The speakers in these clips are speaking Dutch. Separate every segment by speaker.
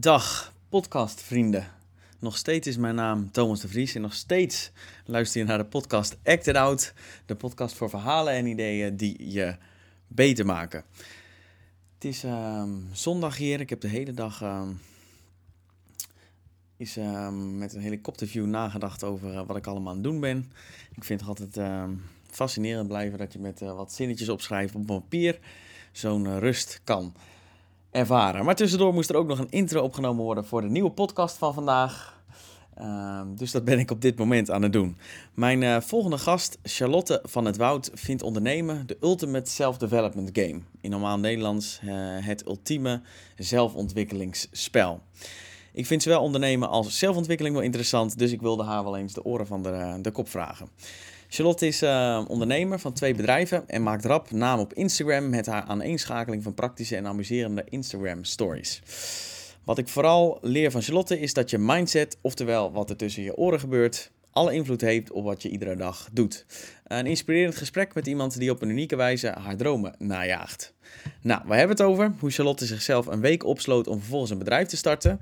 Speaker 1: Dag, podcastvrienden. Nog steeds is mijn naam Thomas de Vries en nog steeds luister je naar de podcast Act It Out. De podcast voor verhalen en ideeën die je beter maken. Het is ehm, zondag hier. Ik heb de hele dag ehm, is, ehm, met een helikopterview nagedacht over eh, wat ik allemaal aan het doen ben. Ik vind het altijd fascinerend blijven dat je met eh, wat zinnetjes opschrijft op papier zo'n eh, rust kan ervaren. Maar tussendoor moest er ook nog een intro opgenomen worden voor de nieuwe podcast van vandaag. Ehm, dus dat ben ik op dit moment aan het doen. Mijn eh, volgende gast, Charlotte van het Woud, vindt ondernemen de ultimate self-development game. In normaal Nederlands eh, het ultieme zelfontwikkelingsspel. Ik vind zowel ondernemen als zelfontwikkeling wel interessant, dus ik wilde haar wel eens de oren van de, de kop vragen. Charlotte is eh, ondernemer van twee bedrijven en maakt rap naam op Instagram met haar aaneenschakeling van praktische en amuserende Instagram stories. Wat ik vooral leer van Charlotte is dat je mindset, oftewel wat er tussen je oren gebeurt, alle invloed heeft op wat je iedere dag doet. Een inspirerend gesprek met iemand die op een unieke wijze haar dromen najaagt. Nou, we hebben het over hoe Charlotte zichzelf een week opsloot om vervolgens een bedrijf te starten.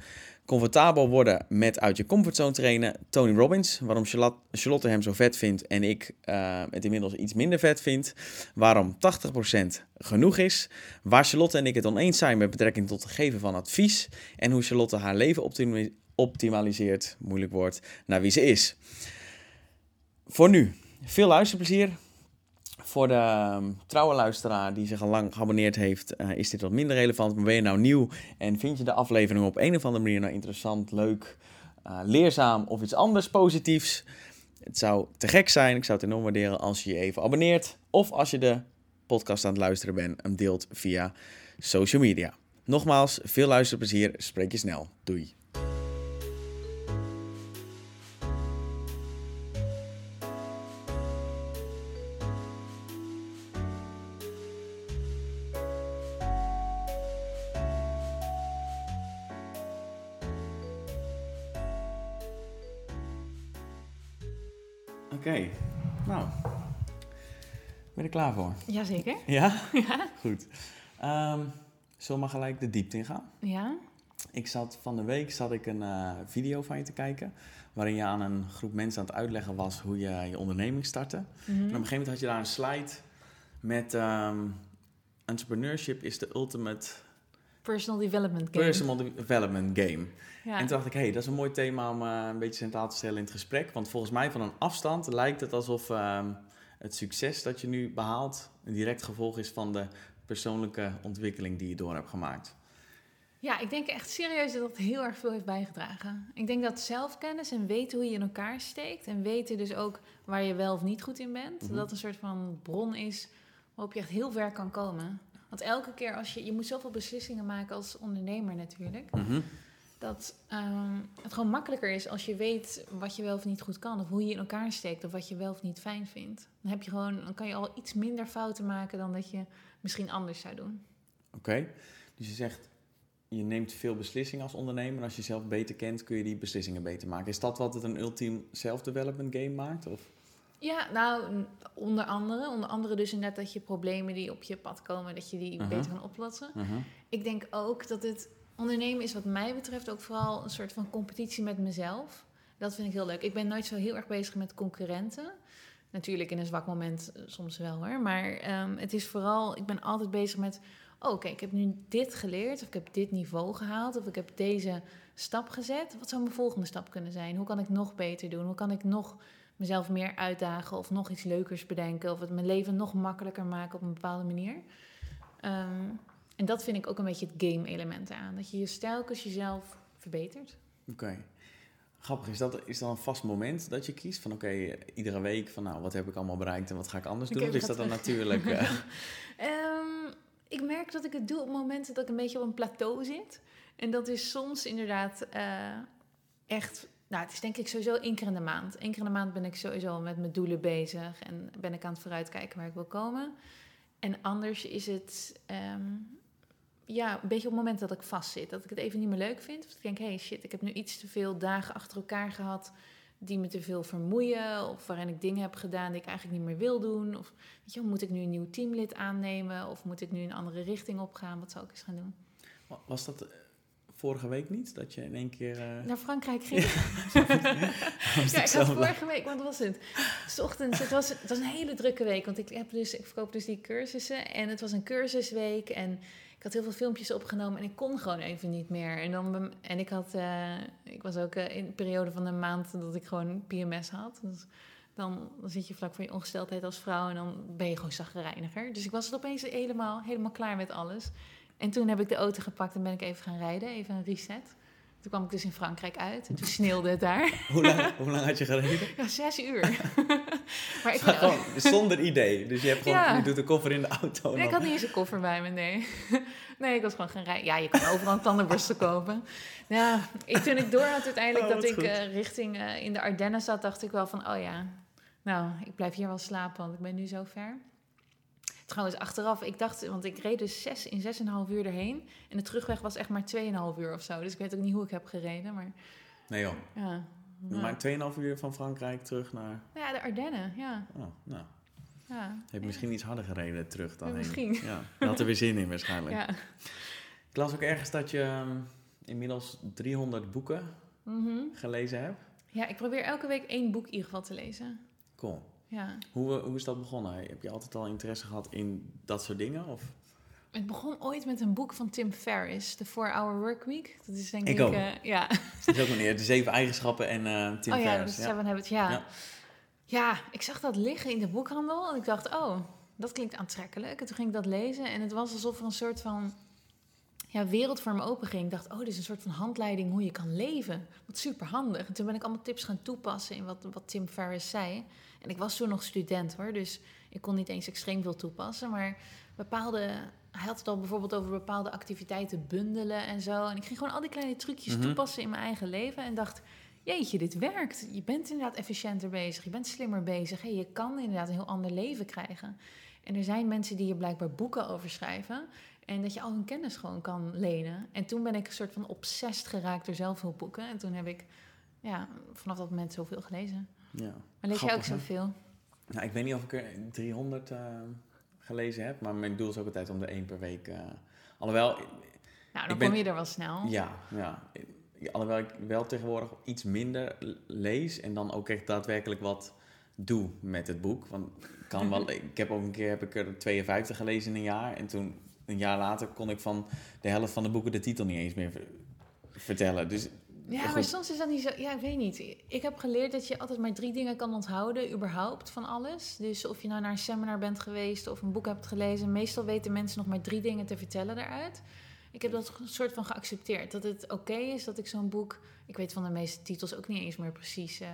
Speaker 1: Comfortabel worden met uit je comfortzone trainen. Tony Robbins, waarom Charlotte- hem zo vet vindt en ik eh, het inmiddels iets minder vet vind. Waarom 80% genoeg is. Waar Charlotte en ik het oneens zijn met betrekking tot het geven van advies. En hoe Charlotte haar leven optimaliseert, moeilijk woord, naar wie ze is. Voor nu, veel luisterplezier. Voor de ehm, trouwe luisteraar die zich al lang geabonneerd heeft, eh, is dit wat minder relevant. Maar ben je nou nieuw en vind je de aflevering op een of andere manier nou interessant, leuk, eh, leerzaam of iets anders positiefs? Het zou te gek zijn, ik zou het enorm waarderen als je je even abonneert. Of als je de podcast aan het luisteren bent, hem deelt via social media. Nogmaals, veel luisterplezier, spreek je snel. Doei. Er klaar voor?
Speaker 2: Jazeker.
Speaker 1: Ja?
Speaker 2: Ja.
Speaker 1: Goed. Ehm zullen we maar gelijk de diepte in gaan?
Speaker 2: Ja.
Speaker 1: Ik zat van de week zat ik een eh, video van je te kijken. Waarin je aan een groep mensen aan het uitleggen was hoe je je onderneming startte. En op een gegeven moment had je daar een slide met ehm, entrepreneurship is de ultimate
Speaker 2: Personal development game.
Speaker 1: personal development game.
Speaker 2: Ja.
Speaker 1: En toen dacht ik, hé, hey, dat is een mooi thema om eh, een beetje centraal te stellen in het gesprek. Want volgens mij van een afstand lijkt het alsof ehm, het succes dat je nu behaalt een direct gevolg is van de persoonlijke ontwikkeling die je door hebt gemaakt.
Speaker 2: ja, ik denk echt serieus dat dat heel erg veel heeft bijgedragen. Ik denk dat zelfkennis en weten hoe je in elkaar steekt... en weten dus ook waar je wel of niet goed in bent...
Speaker 1: Mhm.
Speaker 2: dat een soort van bron is waarop je echt heel ver kan komen. Want elke keer als je... Je moet zoveel beslissingen maken als ondernemer natuurlijk...
Speaker 1: Mhm.
Speaker 2: Dat ehm, het gewoon makkelijker is als je weet wat je wel of niet goed kan... of hoe je in elkaar steekt of wat je wel of niet fijn vindt. Dan, heb je gewoon, dan kan je al iets minder fouten maken dan dat je misschien anders zou doen.
Speaker 1: Oké, dus je zegt, je neemt veel beslissingen als ondernemer. En als je jezelf beter kent, kun je die beslissingen beter maken. Is dat wat het een ultiem self-development game maakt? Of?
Speaker 2: Ja, nou, onder andere. Onder andere dus inderdaad dat je problemen die op je pad komen, dat je die
Speaker 1: Aha.
Speaker 2: beter kan oplossen.
Speaker 1: Mhm.
Speaker 2: Ik denk ook dat het ondernemen is wat mij betreft ook vooral een soort van competitie met mezelf. Dat vind ik heel leuk. Ik ben nooit zo heel erg bezig met concurrenten. Natuurlijk in een zwak moment eh, soms wel hoor. Maar ehm, het is vooral, ik ben altijd bezig met... Oh, oké, ik heb nu dit geleerd. Of ik heb dit niveau gehaald. Of ik heb deze stap gezet. Wat zou mijn volgende stap kunnen zijn? Hoe kan ik nog beter doen? Hoe kan ik nog mezelf meer uitdagen? Of nog iets leukers bedenken? Of het mijn leven nog makkelijker maken op een bepaalde manier? Ehm, en dat vind ik ook een beetje het game-element aan. Dat je je telkens jezelf verbetert.
Speaker 1: Oké. Grappig, is dat, is dat een vast moment dat je kiest? Van oké, iedere week van nou, wat heb ik allemaal bereikt en wat ga ik anders doen? Of is
Speaker 2: dat
Speaker 1: dan natuurlijk... eh,
Speaker 2: Ehm, ik merk dat ik het doe op momenten dat ik een beetje op een plateau zit. En dat is soms inderdaad eh, echt... Nou, het is denk ik sowieso één keer in de maand. Eén keer in de maand ben ik sowieso met mijn doelen bezig. En ben ik aan het vooruitkijken waar ik wil komen. En anders is het... ehm, ja, een beetje op het moment dat ik vastzit. Dat ik het even niet meer leuk vind. Of ik denk, hey shit, ik heb nu iets te veel dagen achter elkaar gehad... die me te veel vermoeien. Of waarin ik dingen heb gedaan die ik eigenlijk niet meer wil doen. Of weet je, moet ik nu een nieuw teamlid aannemen? Of moet ik nu een andere richting opgaan? Wat zou ik eens gaan doen?
Speaker 1: was dat eh, vorige week niet? Dat je in één keer... eh,
Speaker 2: Naar Frankrijk ging. Ja, ik had vorige week, wat was het? 's ochtends, het was, het was een hele drukke week, want ik, heb dus, ik verkoop dus die cursussen. En het was een cursusweek en ik had heel veel filmpjes opgenomen en ik kon gewoon even niet meer. En, dan, en ik, had, eh, ik was ook eh, in een periode van een maand dat ik gewoon PMS had. Dus dan, dan zit je vlak voor je ongesteldheid als vrouw en dan ben je gewoon zaggerijniger. Dus ik was het opeens helemaal, helemaal klaar met alles. En toen heb ik de auto gepakt en ben ik even gaan rijden, even een reset. Toen kwam ik dus in Frankrijk uit en toen sneeuwde het daar.
Speaker 1: Hoe, lang, hoe lang had je gereden?
Speaker 2: Ja, zes uur. maar ik,
Speaker 1: gewoon zonder idee. Dus je, hebt gewoon,
Speaker 2: Ja.
Speaker 1: je doet de koffer in de auto.
Speaker 2: nee, ik had niet eens een koffer bij me, nee. nee, ik was gewoon gaan rijden. Ja, je kan overal een tandenborstel kopen. Ja, ik, toen ik door had uiteindelijk
Speaker 1: Oh,
Speaker 2: dat ik eh, richting eh, in de Ardennen zat, dacht ik wel van, oh ja, nou, ik blijf hier wel slapen, want ik ben nu zo ver. Trouwens, achteraf, ik dacht, want ik reed dus zes, in 6,5 uur erheen. En de terugweg was echt maar 2,5 uur of zo. Dus ik weet ook niet hoe ik heb gereden, maar
Speaker 1: Nee joh.
Speaker 2: ja. Ja.
Speaker 1: Maar 2,5 uur van Frankrijk terug naar...
Speaker 2: Ja, de Ardennen, ja.
Speaker 1: Oh, nou,
Speaker 2: ja.
Speaker 1: heb je misschien iets harder gereden terug dan
Speaker 2: Ja,
Speaker 1: heen.
Speaker 2: misschien.
Speaker 1: Ja, had er weer zin in waarschijnlijk.
Speaker 2: ja.
Speaker 1: Ik las ook ergens dat je ehm, inmiddels 300 boeken
Speaker 2: Mhm.
Speaker 1: gelezen hebt.
Speaker 2: Ja, ik probeer elke week één boek in ieder geval te lezen.
Speaker 1: Cool.
Speaker 2: Ja.
Speaker 1: Hoe, eh, hoe is dat begonnen? Heb je altijd al interesse gehad in dat soort dingen? Of?
Speaker 2: Het begon ooit met een boek van Tim Ferriss, The 4-Hour Workweek. Dat is denk
Speaker 1: Ik
Speaker 2: ik...
Speaker 1: ook.
Speaker 2: eh, ja.
Speaker 1: Dat is ook meneer, de zeven eigenschappen en eh Tim
Speaker 2: oh ja,
Speaker 1: Ferriss. Ja.
Speaker 2: Habits. Ja.
Speaker 1: Ja.
Speaker 2: ja. ik zag dat liggen in de boekhandel. En ik dacht, oh, dat klinkt aantrekkelijk. En toen ging ik dat lezen. En het was alsof er een soort van ja, wereld voor me open ging. Ik dacht, oh, dit is een soort van handleiding hoe je kan leven. Wat super handig. En toen ben ik allemaal tips gaan toepassen in wat, wat Tim Ferriss zei. En ik was toen nog student hoor, dus ik kon niet eens extreem veel toepassen. Maar bepaalde, hij had het al bijvoorbeeld over bepaalde activiteiten bundelen en zo. En ik ging gewoon al die kleine trucjes
Speaker 1: Mhm.
Speaker 2: toepassen in mijn eigen leven. En dacht, jeetje, dit werkt. Je bent inderdaad efficiënter bezig, je bent slimmer bezig. Hey, je kan inderdaad een heel ander leven krijgen. En er zijn mensen die hier blijkbaar boeken over schrijven. En dat je al hun kennis gewoon kan lenen. En toen ben ik een soort van obsessed geraakt door zelfhulpboeken. En toen heb ik ja, vanaf dat moment zoveel gelezen.
Speaker 1: Ja.
Speaker 2: Maar lees jij ook zoveel?
Speaker 1: Nou, ik weet niet of ik er 300 eh, gelezen heb, maar mijn doel is ook altijd om er één per week. eh, alhoewel,
Speaker 2: Nou, dan
Speaker 1: ben-
Speaker 2: kom je er wel snel.
Speaker 1: ja, ja. Alhoewel ik wel tegenwoordig iets minder lees en dan ook echt daadwerkelijk wat doe met het boek. Want ik kan wel, ik heb ook een keer heb ik er 52 gelezen in een jaar en toen een jaar later kon ik van de helft van de boeken de titel niet eens meer ver- vertellen. Dus
Speaker 2: Ja, maar soms is dat niet zo. Ja, ik weet niet. Ik heb geleerd dat je altijd maar drie dingen kan onthouden, überhaupt van alles. Dus of je nou naar een seminar bent geweest of een boek hebt gelezen, meestal weten mensen nog maar drie dingen te vertellen daaruit. Ik heb dat een soort van geaccepteerd. Dat het oké is dat ik zo'n boek. Ik weet van de meeste titels ook niet eens meer precies. eh,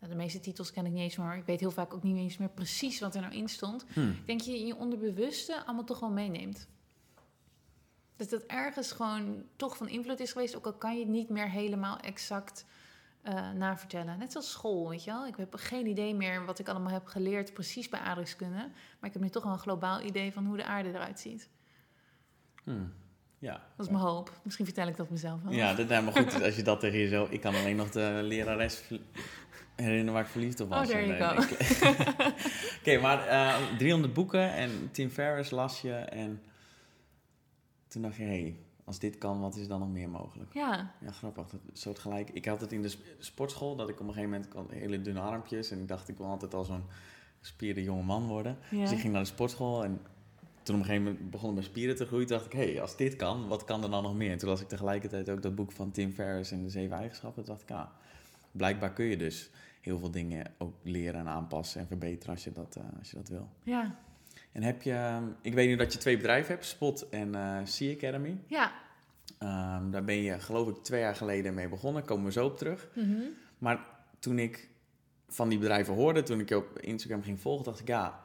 Speaker 2: nou, de meeste titels ken ik niet eens meer. maar Ik weet heel vaak ook niet eens meer precies wat er nou in stond.
Speaker 1: hm,
Speaker 2: Ik denk je in je onderbewuste allemaal toch wel meeneemt. Dat dat ergens gewoon toch van invloed is geweest, ook al kan je het niet meer helemaal exact eh, navertellen. Net zoals school, weet je wel. Ik heb geen idee meer wat ik allemaal heb geleerd precies bij aardrijkskunde. Maar ik heb nu toch wel een globaal idee van hoe de aarde eruit ziet.
Speaker 1: hm, ja.
Speaker 2: Dat is mijn hoop. Misschien vertel ik dat mezelf wel.
Speaker 1: Ja, dat, nou, maar goed, als je dat tegen jezelf... Ik kan alleen nog de lerares herinneren waar ik verliefd op was.
Speaker 2: Oh, there you
Speaker 1: eh, Oké, maar eh 300 boeken en Tim Ferriss las je en toen dacht je, hé, hey, als dit kan, wat is dan nog meer mogelijk?
Speaker 2: Ja,
Speaker 1: Ja, grappig. Dat soortgelijk. Ik had het in de sp- sportschool, dat ik op een gegeven moment had hele dunne armpjes en ik dacht, ik wil altijd al zo'n gespierde jonge man worden.
Speaker 2: ja.
Speaker 1: Dus ik ging naar de sportschool en toen op een gegeven moment begonnen mijn spieren te groeien. Dacht ik, hé, hey, als dit kan, wat kan er dan nog meer? En toen las ik tegelijkertijd ook dat boek van Tim Ferriss en de zeven eigenschappen. Toen dacht ik, ah, blijkbaar kun je dus heel veel dingen ook leren en aanpassen en verbeteren als je dat, eh, als je dat wil.
Speaker 2: ja.
Speaker 1: En heb je, ehm, ik weet nu dat je twee bedrijven hebt, Spot en eh Sea Academy.
Speaker 2: Ja.
Speaker 1: Ehm, daar ben je geloof ik twee jaar geleden mee begonnen, komen we zo op terug.
Speaker 2: Mhm.
Speaker 1: Maar toen ik van die bedrijven hoorde, toen ik je op Instagram ging volgen, dacht ik ja,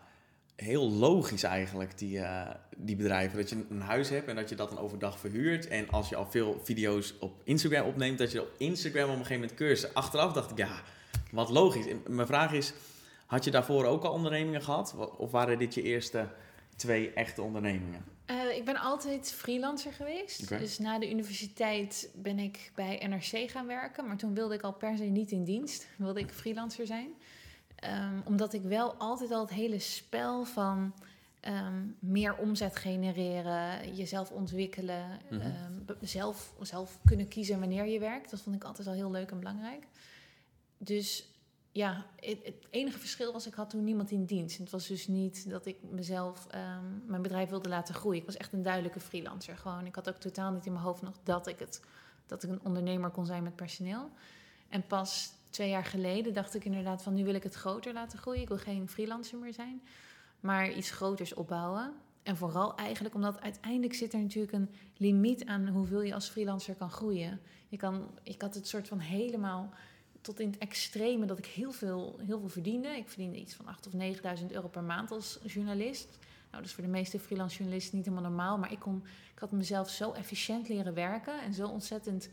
Speaker 1: heel logisch eigenlijk die, eh, die bedrijven. Dat je een huis hebt en dat je dat dan overdag verhuurt. En als je al veel video's op Instagram opneemt, dat je op Instagram op een gegeven moment cursussen. Achteraf dacht ik ja, wat logisch. En mijn vraag is, had je daarvoor ook al ondernemingen gehad? Of waren dit je eerste twee echte ondernemingen?
Speaker 2: Eh, ik ben altijd freelancer geweest. Dus na de universiteit ben ik bij NRC gaan werken. Maar toen wilde ik al per se niet in dienst. Wilde ik freelancer zijn. Ehm, omdat ik wel altijd al het hele spel van ehm, meer omzet genereren, jezelf ontwikkelen,
Speaker 1: Mhm.
Speaker 2: ehm, zelf, zelf kunnen kiezen wanneer je werkt. Dat vond ik altijd al heel leuk en belangrijk. Dus ja, het, het enige verschil was, ik had toen niemand in dienst. Het was dus niet dat ik mezelf, ehm, mijn bedrijf wilde laten groeien. Ik was echt een duidelijke freelancer. Gewoon, ik had ook totaal niet in mijn hoofd nog dat ik, het, dat ik een ondernemer kon zijn met personeel. En pas twee jaar geleden dacht ik inderdaad van, nu wil ik het groter laten groeien. Ik wil geen freelancer meer zijn, maar iets groters opbouwen. En vooral eigenlijk omdat uiteindelijk zit er natuurlijk een limiet aan hoeveel je als freelancer kan groeien. Kan, ik had het soort van helemaal tot in het extreme dat ik heel veel, heel veel verdiende. Ik verdiende iets van 8.000 of 9.000 euro per maand als journalist. Nou, dat is voor de meeste freelance journalisten niet helemaal normaal. Maar ik, kon, ik had mezelf zo efficiënt leren werken en zo ontzettend,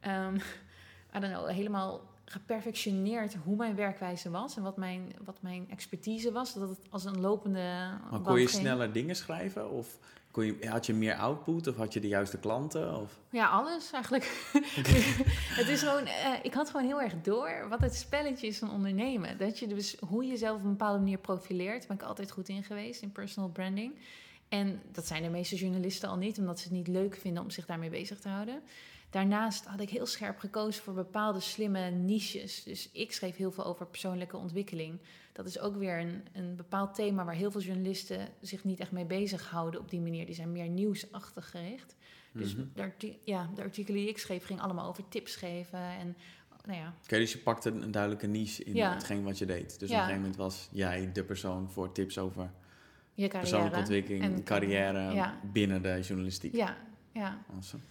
Speaker 2: ehm I don't know, helemaal geperfectioneerd hoe mijn werkwijze was en wat mijn, wat mijn expertise was. Dat het als een lopende.
Speaker 1: Maar kon je
Speaker 2: ging.
Speaker 1: sneller dingen schrijven? Of kon je, had je meer output? Of had je de juiste klanten? Of?
Speaker 2: Ja, alles eigenlijk. het is gewoon, eh, ik had gewoon heel erg door wat het spelletje is van ondernemen. Dat je dus hoe je jezelf op een bepaalde manier profileert, daar ben ik altijd goed in geweest in personal branding. En dat zijn de meeste journalisten al niet, omdat ze het niet leuk vinden om zich daarmee bezig te houden. Daarnaast had ik heel scherp gekozen voor bepaalde slimme niches. Dus ik schreef heel veel over persoonlijke ontwikkeling. Dat is ook weer een, een bepaald thema waar heel veel journalisten zich niet echt mee bezighouden op die manier. Die zijn meer nieuwsachtig gericht. Dus
Speaker 1: Mhm.
Speaker 2: de, ja, de artikelen die ik schreef gingen allemaal over tips geven. En nou ja,
Speaker 1: Oké, dus je pakte een duidelijke niche in
Speaker 2: Ja.
Speaker 1: hetgeen wat je deed. Dus
Speaker 2: Ja.
Speaker 1: op een gegeven moment was jij de persoon voor tips over
Speaker 2: je carrière.
Speaker 1: persoonlijke ontwikkeling,
Speaker 2: en
Speaker 1: carrière binnen de journalistiek.
Speaker 2: Ja, ja.
Speaker 1: Awesome.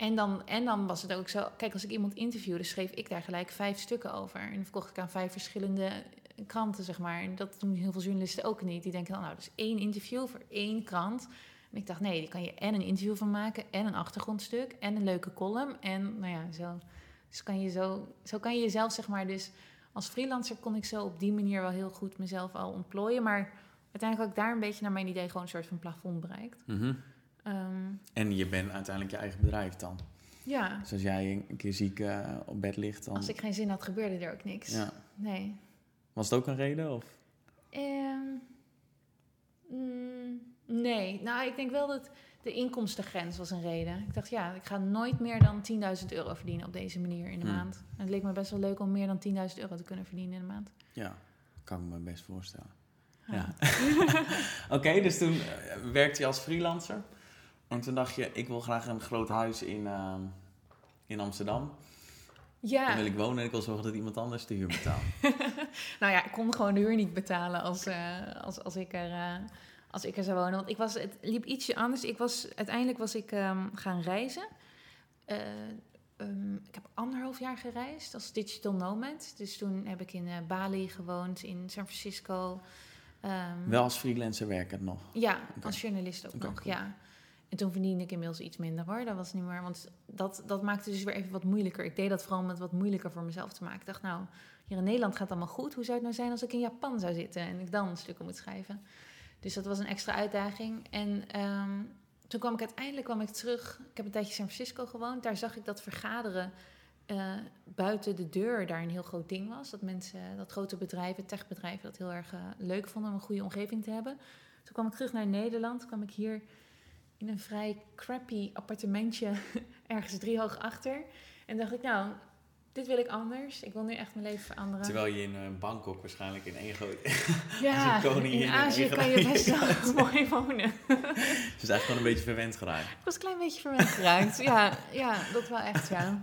Speaker 2: En dan, en dan was het ook zo... Kijk, als ik iemand interviewde, schreef ik daar gelijk vijf stukken over. En verkocht ik aan vijf verschillende kranten, zeg maar. En dat doen heel veel journalisten ook niet. Die denken dan, nou, dus één interview voor één krant. En ik dacht, nee, die kan je en een interview van maken... en een achtergrondstuk en een leuke column. En nou ja, zo, dus kan je zo, zo kan je jezelf, zeg maar... Dus als freelancer kon ik zo op die manier wel heel goed mezelf al ontplooien. Maar uiteindelijk had ik daar een beetje naar mijn idee... gewoon een soort van plafond bereikt.
Speaker 1: Mhm.
Speaker 2: Ehm,
Speaker 1: En je bent uiteindelijk je eigen bedrijf dan.
Speaker 2: ja,
Speaker 1: Dus als jij een keer ziek eh, op bed ligt, dan...
Speaker 2: als ik geen zin had, gebeurde er ook niks.
Speaker 1: Ja.
Speaker 2: Nee.
Speaker 1: Was het ook een reden? Of?
Speaker 2: Ehm, mm, nee, nou ik denk wel dat de inkomstengrens was een reden. Ik dacht, ja, ik ga nooit meer dan 10.000 euro verdienen op deze manier in de
Speaker 1: Hmm.
Speaker 2: maand. En het leek me best wel leuk om meer dan 10.000 euro te kunnen verdienen in de maand.
Speaker 1: Ja, kan ik me best voorstellen.
Speaker 2: Ja.
Speaker 1: Ja. Oké, dus toen eh, werkte je als freelancer. En toen dacht je, ik wil graag een groot huis in, ehm, in Amsterdam.
Speaker 2: Ja,
Speaker 1: Dan wil ik wonen en ik wil zorgen dat iemand anders de huur betaalt.
Speaker 2: nou ja, ik kon gewoon de huur niet betalen als, eh, als, als, ik er, eh, als ik er zou wonen. Want ik was, het liep ietsje anders. Ik was, uiteindelijk was ik ehm, gaan reizen. Eh, ehm, ik heb anderhalf jaar gereisd als digital nomad. Dus toen heb ik in Bali gewoond, in San Francisco.
Speaker 1: Wel als freelancer werken nog.
Speaker 2: Ja, als journalist ook nog,
Speaker 1: cool.
Speaker 2: ja. En toen verdiende ik inmiddels iets minder hoor. Dat was niet meer, want dat, dat maakte dus weer even wat moeilijker. Ik deed dat vooral om het wat moeilijker voor mezelf te maken. Ik dacht, nou, hier in Nederland gaat het allemaal goed. Hoe zou het nou zijn als ik in Japan zou zitten en ik dan stukken moet schrijven? Dus dat was een extra uitdaging. En ehm, toen kwam ik uiteindelijk kwam ik terug. Ik heb een tijdje in San Francisco gewoond. Daar zag ik dat vergaderen eh, buiten de deur daar een heel groot ding was. Dat mensen, dat grote bedrijven, techbedrijven, dat heel erg eh, leuk vonden om een goede omgeving te hebben. Toen kwam ik terug naar Nederland. kwam ik hier in een vrij crappy appartementje ergens driehoog achter. En dacht ik, nou, dit wil ik anders. Ik wil nu echt mijn leven veranderen.
Speaker 1: Terwijl je in eh, Bangkok waarschijnlijk in één groot...
Speaker 2: ja, in Azië kan je best wel mooi wonen.
Speaker 1: Dus eigenlijk gewoon een beetje verwend geraakt.
Speaker 2: Ik was een klein beetje verwend geraakt. Ja, ja, dat wel echt, ja.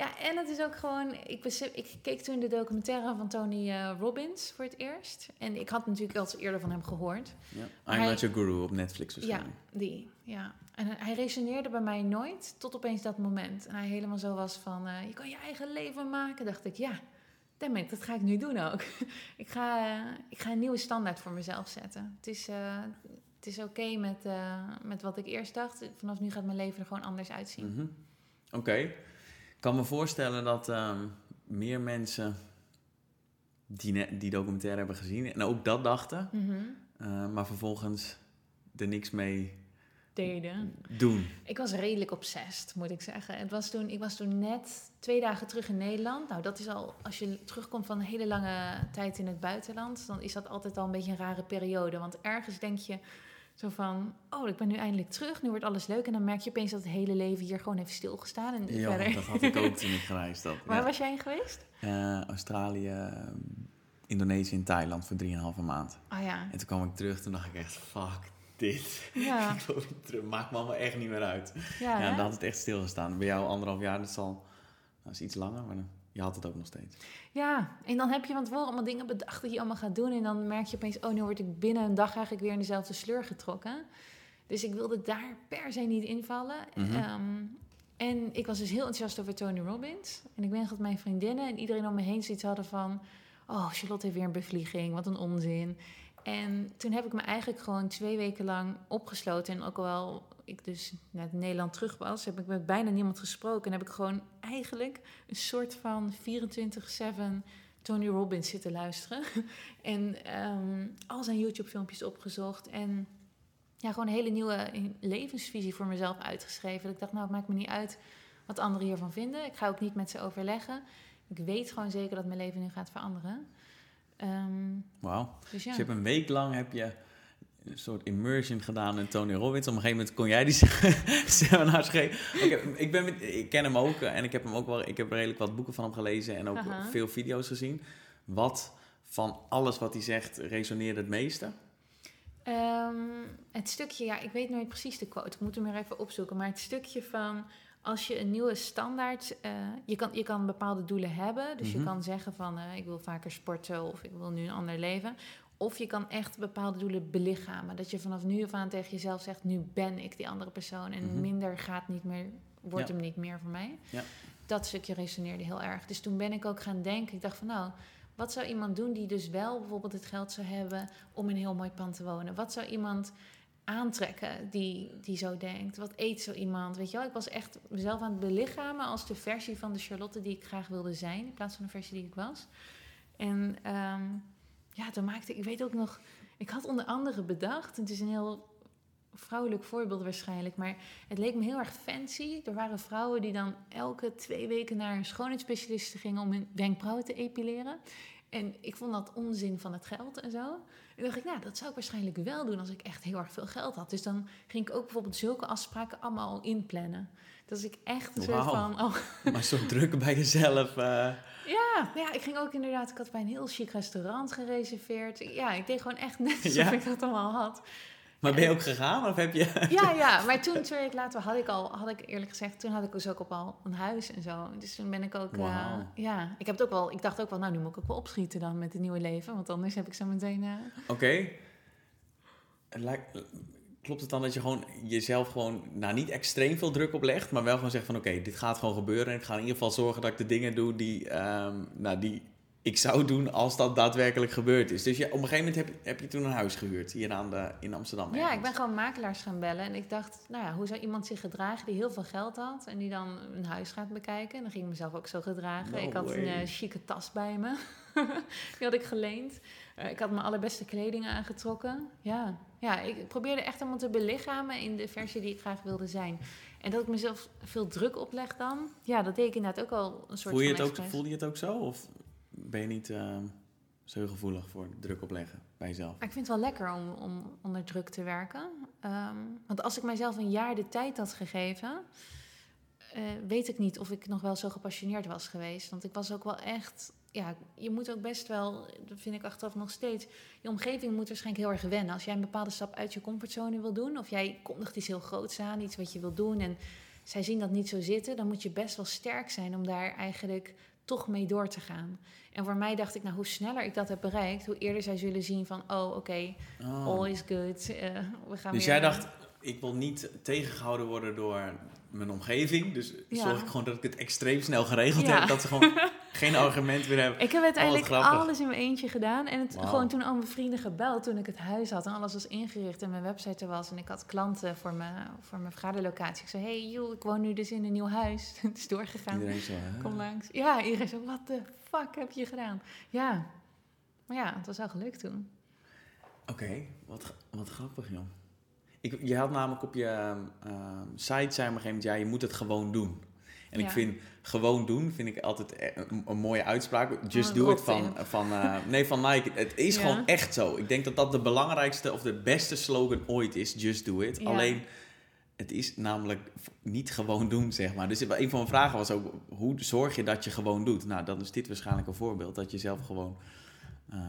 Speaker 2: Ja, en het is ook gewoon... Ik, besef, ik keek toen de documentaire van Tony eh, Robbins voor het eerst. En ik had natuurlijk al eerder van hem gehoord.
Speaker 1: Ja. I'm Not Your Guru op Netflix waarschijnlijk.
Speaker 2: Die, ja. En hij resoneerde bij mij nooit tot opeens dat moment. En hij helemaal zo was van, eh, je kan je eigen leven maken. Dacht ik, ja, damn it, dat ga ik nu doen ook. ik, ga, eh, ik ga een nieuwe standaard voor mezelf zetten. Het is, eh, het is oké met, met wat ik eerst dacht. Vanaf nu gaat mijn leven er gewoon anders uitzien.
Speaker 1: Mhm. Oké. Ik kan me voorstellen dat ehm, meer mensen die, die documentaire hebben gezien en ook dat dachten,
Speaker 2: Mhm.
Speaker 1: maar vervolgens er niks mee
Speaker 2: deden.
Speaker 1: Doen.
Speaker 2: Ik was redelijk obsessed, moet ik zeggen. Het was toen, ik was toen net twee dagen terug in Nederland. Nou, dat is al, als je terugkomt van een hele lange tijd in het buitenland, dan is dat altijd al een beetje een rare periode. Want ergens denk je zo van, oh, ik ben nu eindelijk terug, nu wordt alles leuk. En dan merk je opeens dat het hele leven hier gewoon heeft stilgestaan. En
Speaker 1: Ja,
Speaker 2: verder.
Speaker 1: dat had ik ook toen ik gereisd had.
Speaker 2: Waar
Speaker 1: Ja.
Speaker 2: was jij in geweest?
Speaker 1: Eh, Australië, eh, Indonesië en Thailand voor 3,5 maand.
Speaker 2: Oh ja.
Speaker 1: En toen kwam ik terug, toen dacht ik echt, fuck dit.
Speaker 2: Ja,
Speaker 1: maakt me allemaal echt niet meer uit.
Speaker 2: ja,
Speaker 1: Ja,
Speaker 2: hè?
Speaker 1: dan had het echt stilgestaan. Bij jou anderhalf jaar, dat is al dat is iets langer, maar je had het ook nog steeds.
Speaker 2: Ja, en dan heb je van tevoren allemaal dingen bedacht dat je allemaal gaat doen. En dan merk je opeens, oh, nu word ik binnen een dag eigenlijk weer in dezelfde sleur getrokken. Dus ik wilde daar per se niet invallen.
Speaker 1: Mhm.
Speaker 2: Ehm, en ik was dus heel enthousiast over Tony Robbins. En ik weet nog dat mijn vriendinnen en iedereen om me heen zoiets hadden van... Oh, Charlotte heeft weer een bevlieging, wat een onzin. En toen heb ik me eigenlijk gewoon twee weken lang opgesloten. En ook al ik dus naar Nederland terug was, heb ik met bijna niemand gesproken. En heb ik gewoon eigenlijk een soort van 24-7 Tony Robbins zitten luisteren. en ehm, al zijn YouTube-filmpjes opgezocht. En ja, gewoon een hele nieuwe levensvisie voor mezelf uitgeschreven. Dat ik dacht, nou, het maakt me niet uit wat anderen hiervan vinden. Ik ga ook niet met ze overleggen. Ik weet gewoon zeker dat mijn leven nu gaat veranderen.
Speaker 1: Wauw.
Speaker 2: dus ja.
Speaker 1: Dus je hebt een week lang heb je een soort immersion gedaan in Tony Robbins. Op een gegeven moment kon jij die seminars geven. Ik, heb- ik, ben met- ik ken hem ook eh, en ik heb hem ook wel. Ik heb redelijk wat boeken van hem gelezen en ook veel video's gezien. Wat van alles wat hij zegt resoneerde het meeste?
Speaker 2: Ehm, het stukje, ja, ik weet nooit precies de quote. Ik moet hem weer even opzoeken. Maar het stukje van als je een nieuwe standaard. eh, je, kan, je kan bepaalde doelen hebben. Dus
Speaker 1: Mhm.
Speaker 2: je kan zeggen van eh, ik wil vaker sporten of ik wil nu een ander leven. Of je kan echt bepaalde doelen belichamen. Dat je vanaf nu af aan tegen jezelf zegt: nu ben ik die andere persoon. En
Speaker 1: Mhm.
Speaker 2: minder gaat niet meer, wordt
Speaker 1: Ja.
Speaker 2: hem niet meer voor mij.
Speaker 1: Ja.
Speaker 2: Dat stukje resoneerde heel erg. Dus toen ben ik ook gaan denken. Ik dacht van nou. Wat zou iemand doen die dus wel bijvoorbeeld het geld zou hebben om in een heel mooi pand te wonen? Wat zou iemand aantrekken die, die zo denkt? Wat eet zo iemand? Weet je wel, ik was echt mezelf aan het belichamen als de versie van de Charlotte die ik graag wilde zijn, in plaats van de versie die ik was. En ehm, ja, toen maakte ik, ik weet ook nog, ik had onder andere bedacht, het is een heel vrouwelijk voorbeeld waarschijnlijk, maar het leek me heel erg fancy. Er waren vrouwen die dan elke twee weken naar een schoonheidsspecialist gingen om hun wenkbrauwen te epileren. En ik vond dat onzin van het geld en zo. En dacht ik, nou, dat zou ik waarschijnlijk wel doen als ik echt heel erg veel geld had. Dus dan ging ik ook bijvoorbeeld zulke afspraken allemaal al inplannen. Dat ik echt een soort van... Oh,
Speaker 1: Maar zo druk bij jezelf. eh,
Speaker 2: ja, ja, ik ging ook inderdaad... Ik had bij een heel chic restaurant gereserveerd. Ja, ik deed gewoon echt net alsof
Speaker 1: Ja.
Speaker 2: ik dat allemaal had.
Speaker 1: Maar ben je ook gegaan of heb je...
Speaker 2: Ja, ja, maar toen, twee weken later, had ik al, had ik eerlijk gezegd, toen had ik dus ook op al een huis en zo. Dus toen ben ik ook, eh, ja, ik heb het ook wel, ik dacht ook wel, nou, nu moet ik ook wel opschieten dan met het nieuwe leven, want anders heb ik zo meteen, eh,
Speaker 1: Oké. Klopt het dan dat je gewoon jezelf gewoon, nou niet extreem veel druk oplegt, maar wel gewoon zegt van oké, dit gaat gewoon gebeuren en ik ga in ieder geval zorgen dat ik de dingen doe die, ehm, nou, die ik zou doen als dat daadwerkelijk gebeurd is. Dus je, op een gegeven moment heb, je- heb je toen een huis gehuurd hier aan de, in Amsterdam.
Speaker 2: Ja, ik ben gewoon makelaars gaan bellen. En ik dacht, nou ja, hoe zou iemand zich gedragen die heel veel geld had... en die dan een huis gaat bekijken? En dan ging ik mezelf ook zo gedragen.
Speaker 1: No
Speaker 2: ik had een eh, chique tas bij me. die had ik geleend. Eh, ik had mijn allerbeste kleding aangetrokken. Ja. ja, ik probeerde echt helemaal te belichamen... in de versie die ik graag wilde zijn. En dat ik mezelf veel druk opleg dan... ja, dat deed ik inderdaad ook al een soort
Speaker 1: Voel je
Speaker 2: van
Speaker 1: het ook, voelde je het ook zo? Of ben je niet ehm, zo gevoelig voor druk opleggen bij jezelf?
Speaker 2: Ik vind het wel lekker om, om onder druk te werken. Ehm, want als ik mijzelf een jaar de tijd had gegeven, eh, weet ik niet of ik nog wel zo gepassioneerd was geweest. Want ik was ook wel echt. Ja, je moet ook best wel, dat vind ik achteraf nog steeds. Je omgeving moet waarschijnlijk heel erg wennen. Als jij een bepaalde stap uit je comfortzone wil doen, of jij kondigt iets heel groots aan, iets wat je wil doen, en zij zien dat niet zo zitten, dan moet je best wel sterk zijn om daar eigenlijk toch mee door te gaan. En voor mij dacht ik, nou, hoe sneller ik dat heb bereikt, hoe eerder zij zullen zien van, oh, oké,
Speaker 1: Oh.
Speaker 2: all is good. eh, we gaan
Speaker 1: Dus
Speaker 2: weer-
Speaker 1: jij dacht, ik wil niet tegengehouden worden door mijn omgeving. Dus
Speaker 2: Ja.
Speaker 1: zorg ik gewoon dat ik het extreem snel geregeld
Speaker 2: Ja.
Speaker 1: heb. Dat ze gewoon geen argument meer hebben.
Speaker 2: Ik heb uiteindelijk
Speaker 1: Oh,
Speaker 2: alles in mijn eentje gedaan. En het, gewoon toen al mijn vrienden gebeld, toen ik het huis had en alles was ingericht en mijn website er was. En ik had klanten voor mijn, voor mijn vergaderlocatie. Ik zei, hey joh, ik woon nu dus in een nieuw huis. het is doorgegaan.
Speaker 1: Iedereen zo, hè?
Speaker 2: Kom langs. Ja, iedereen zo, wat de fuck heb je gedaan? Ja, maar ja, het was wel gelukt toen.
Speaker 1: Oké, wat, wat grappig, joh. Ik, je had namelijk op je ehm, site, zei op een gegeven moment, ja, je moet het gewoon doen. En ik vind gewoon doen, vind ik altijd e- een, een mooie uitspraak. Just
Speaker 2: een
Speaker 1: do it van, van eh, nee, van Nike. Het is
Speaker 2: Ja.
Speaker 1: gewoon echt zo. Ik denk dat dat de belangrijkste of de beste slogan ooit is. Just do it.
Speaker 2: Ja.
Speaker 1: Alleen, het is namelijk niet gewoon doen, zeg maar. Dus een van mijn vragen was ook, hoe zorg je dat je gewoon doet? Nou, dan is dit waarschijnlijk een voorbeeld. Dat je zelf gewoon... ehm,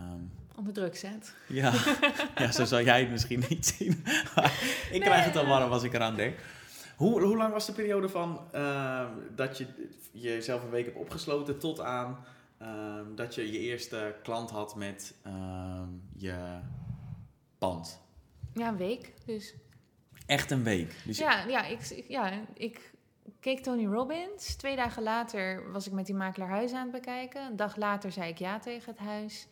Speaker 2: Onder druk zet.
Speaker 1: ja, ja, zo zou jij het misschien niet zien. Ik krijg het al warm als ik eraan denk. Hoe, hoe lang was de periode van eh, dat je jezelf een week hebt opgesloten tot aan eh, dat je je eerste klant had met eh, je pand?
Speaker 2: Ja, een week. Dus
Speaker 1: Echt een week. Dus
Speaker 2: ja, ja, ik- ja, ik keek Tony Robbins. Twee dagen later was ik met die makelaar huis aan het bekijken. Een dag later zei ik ja tegen het huis.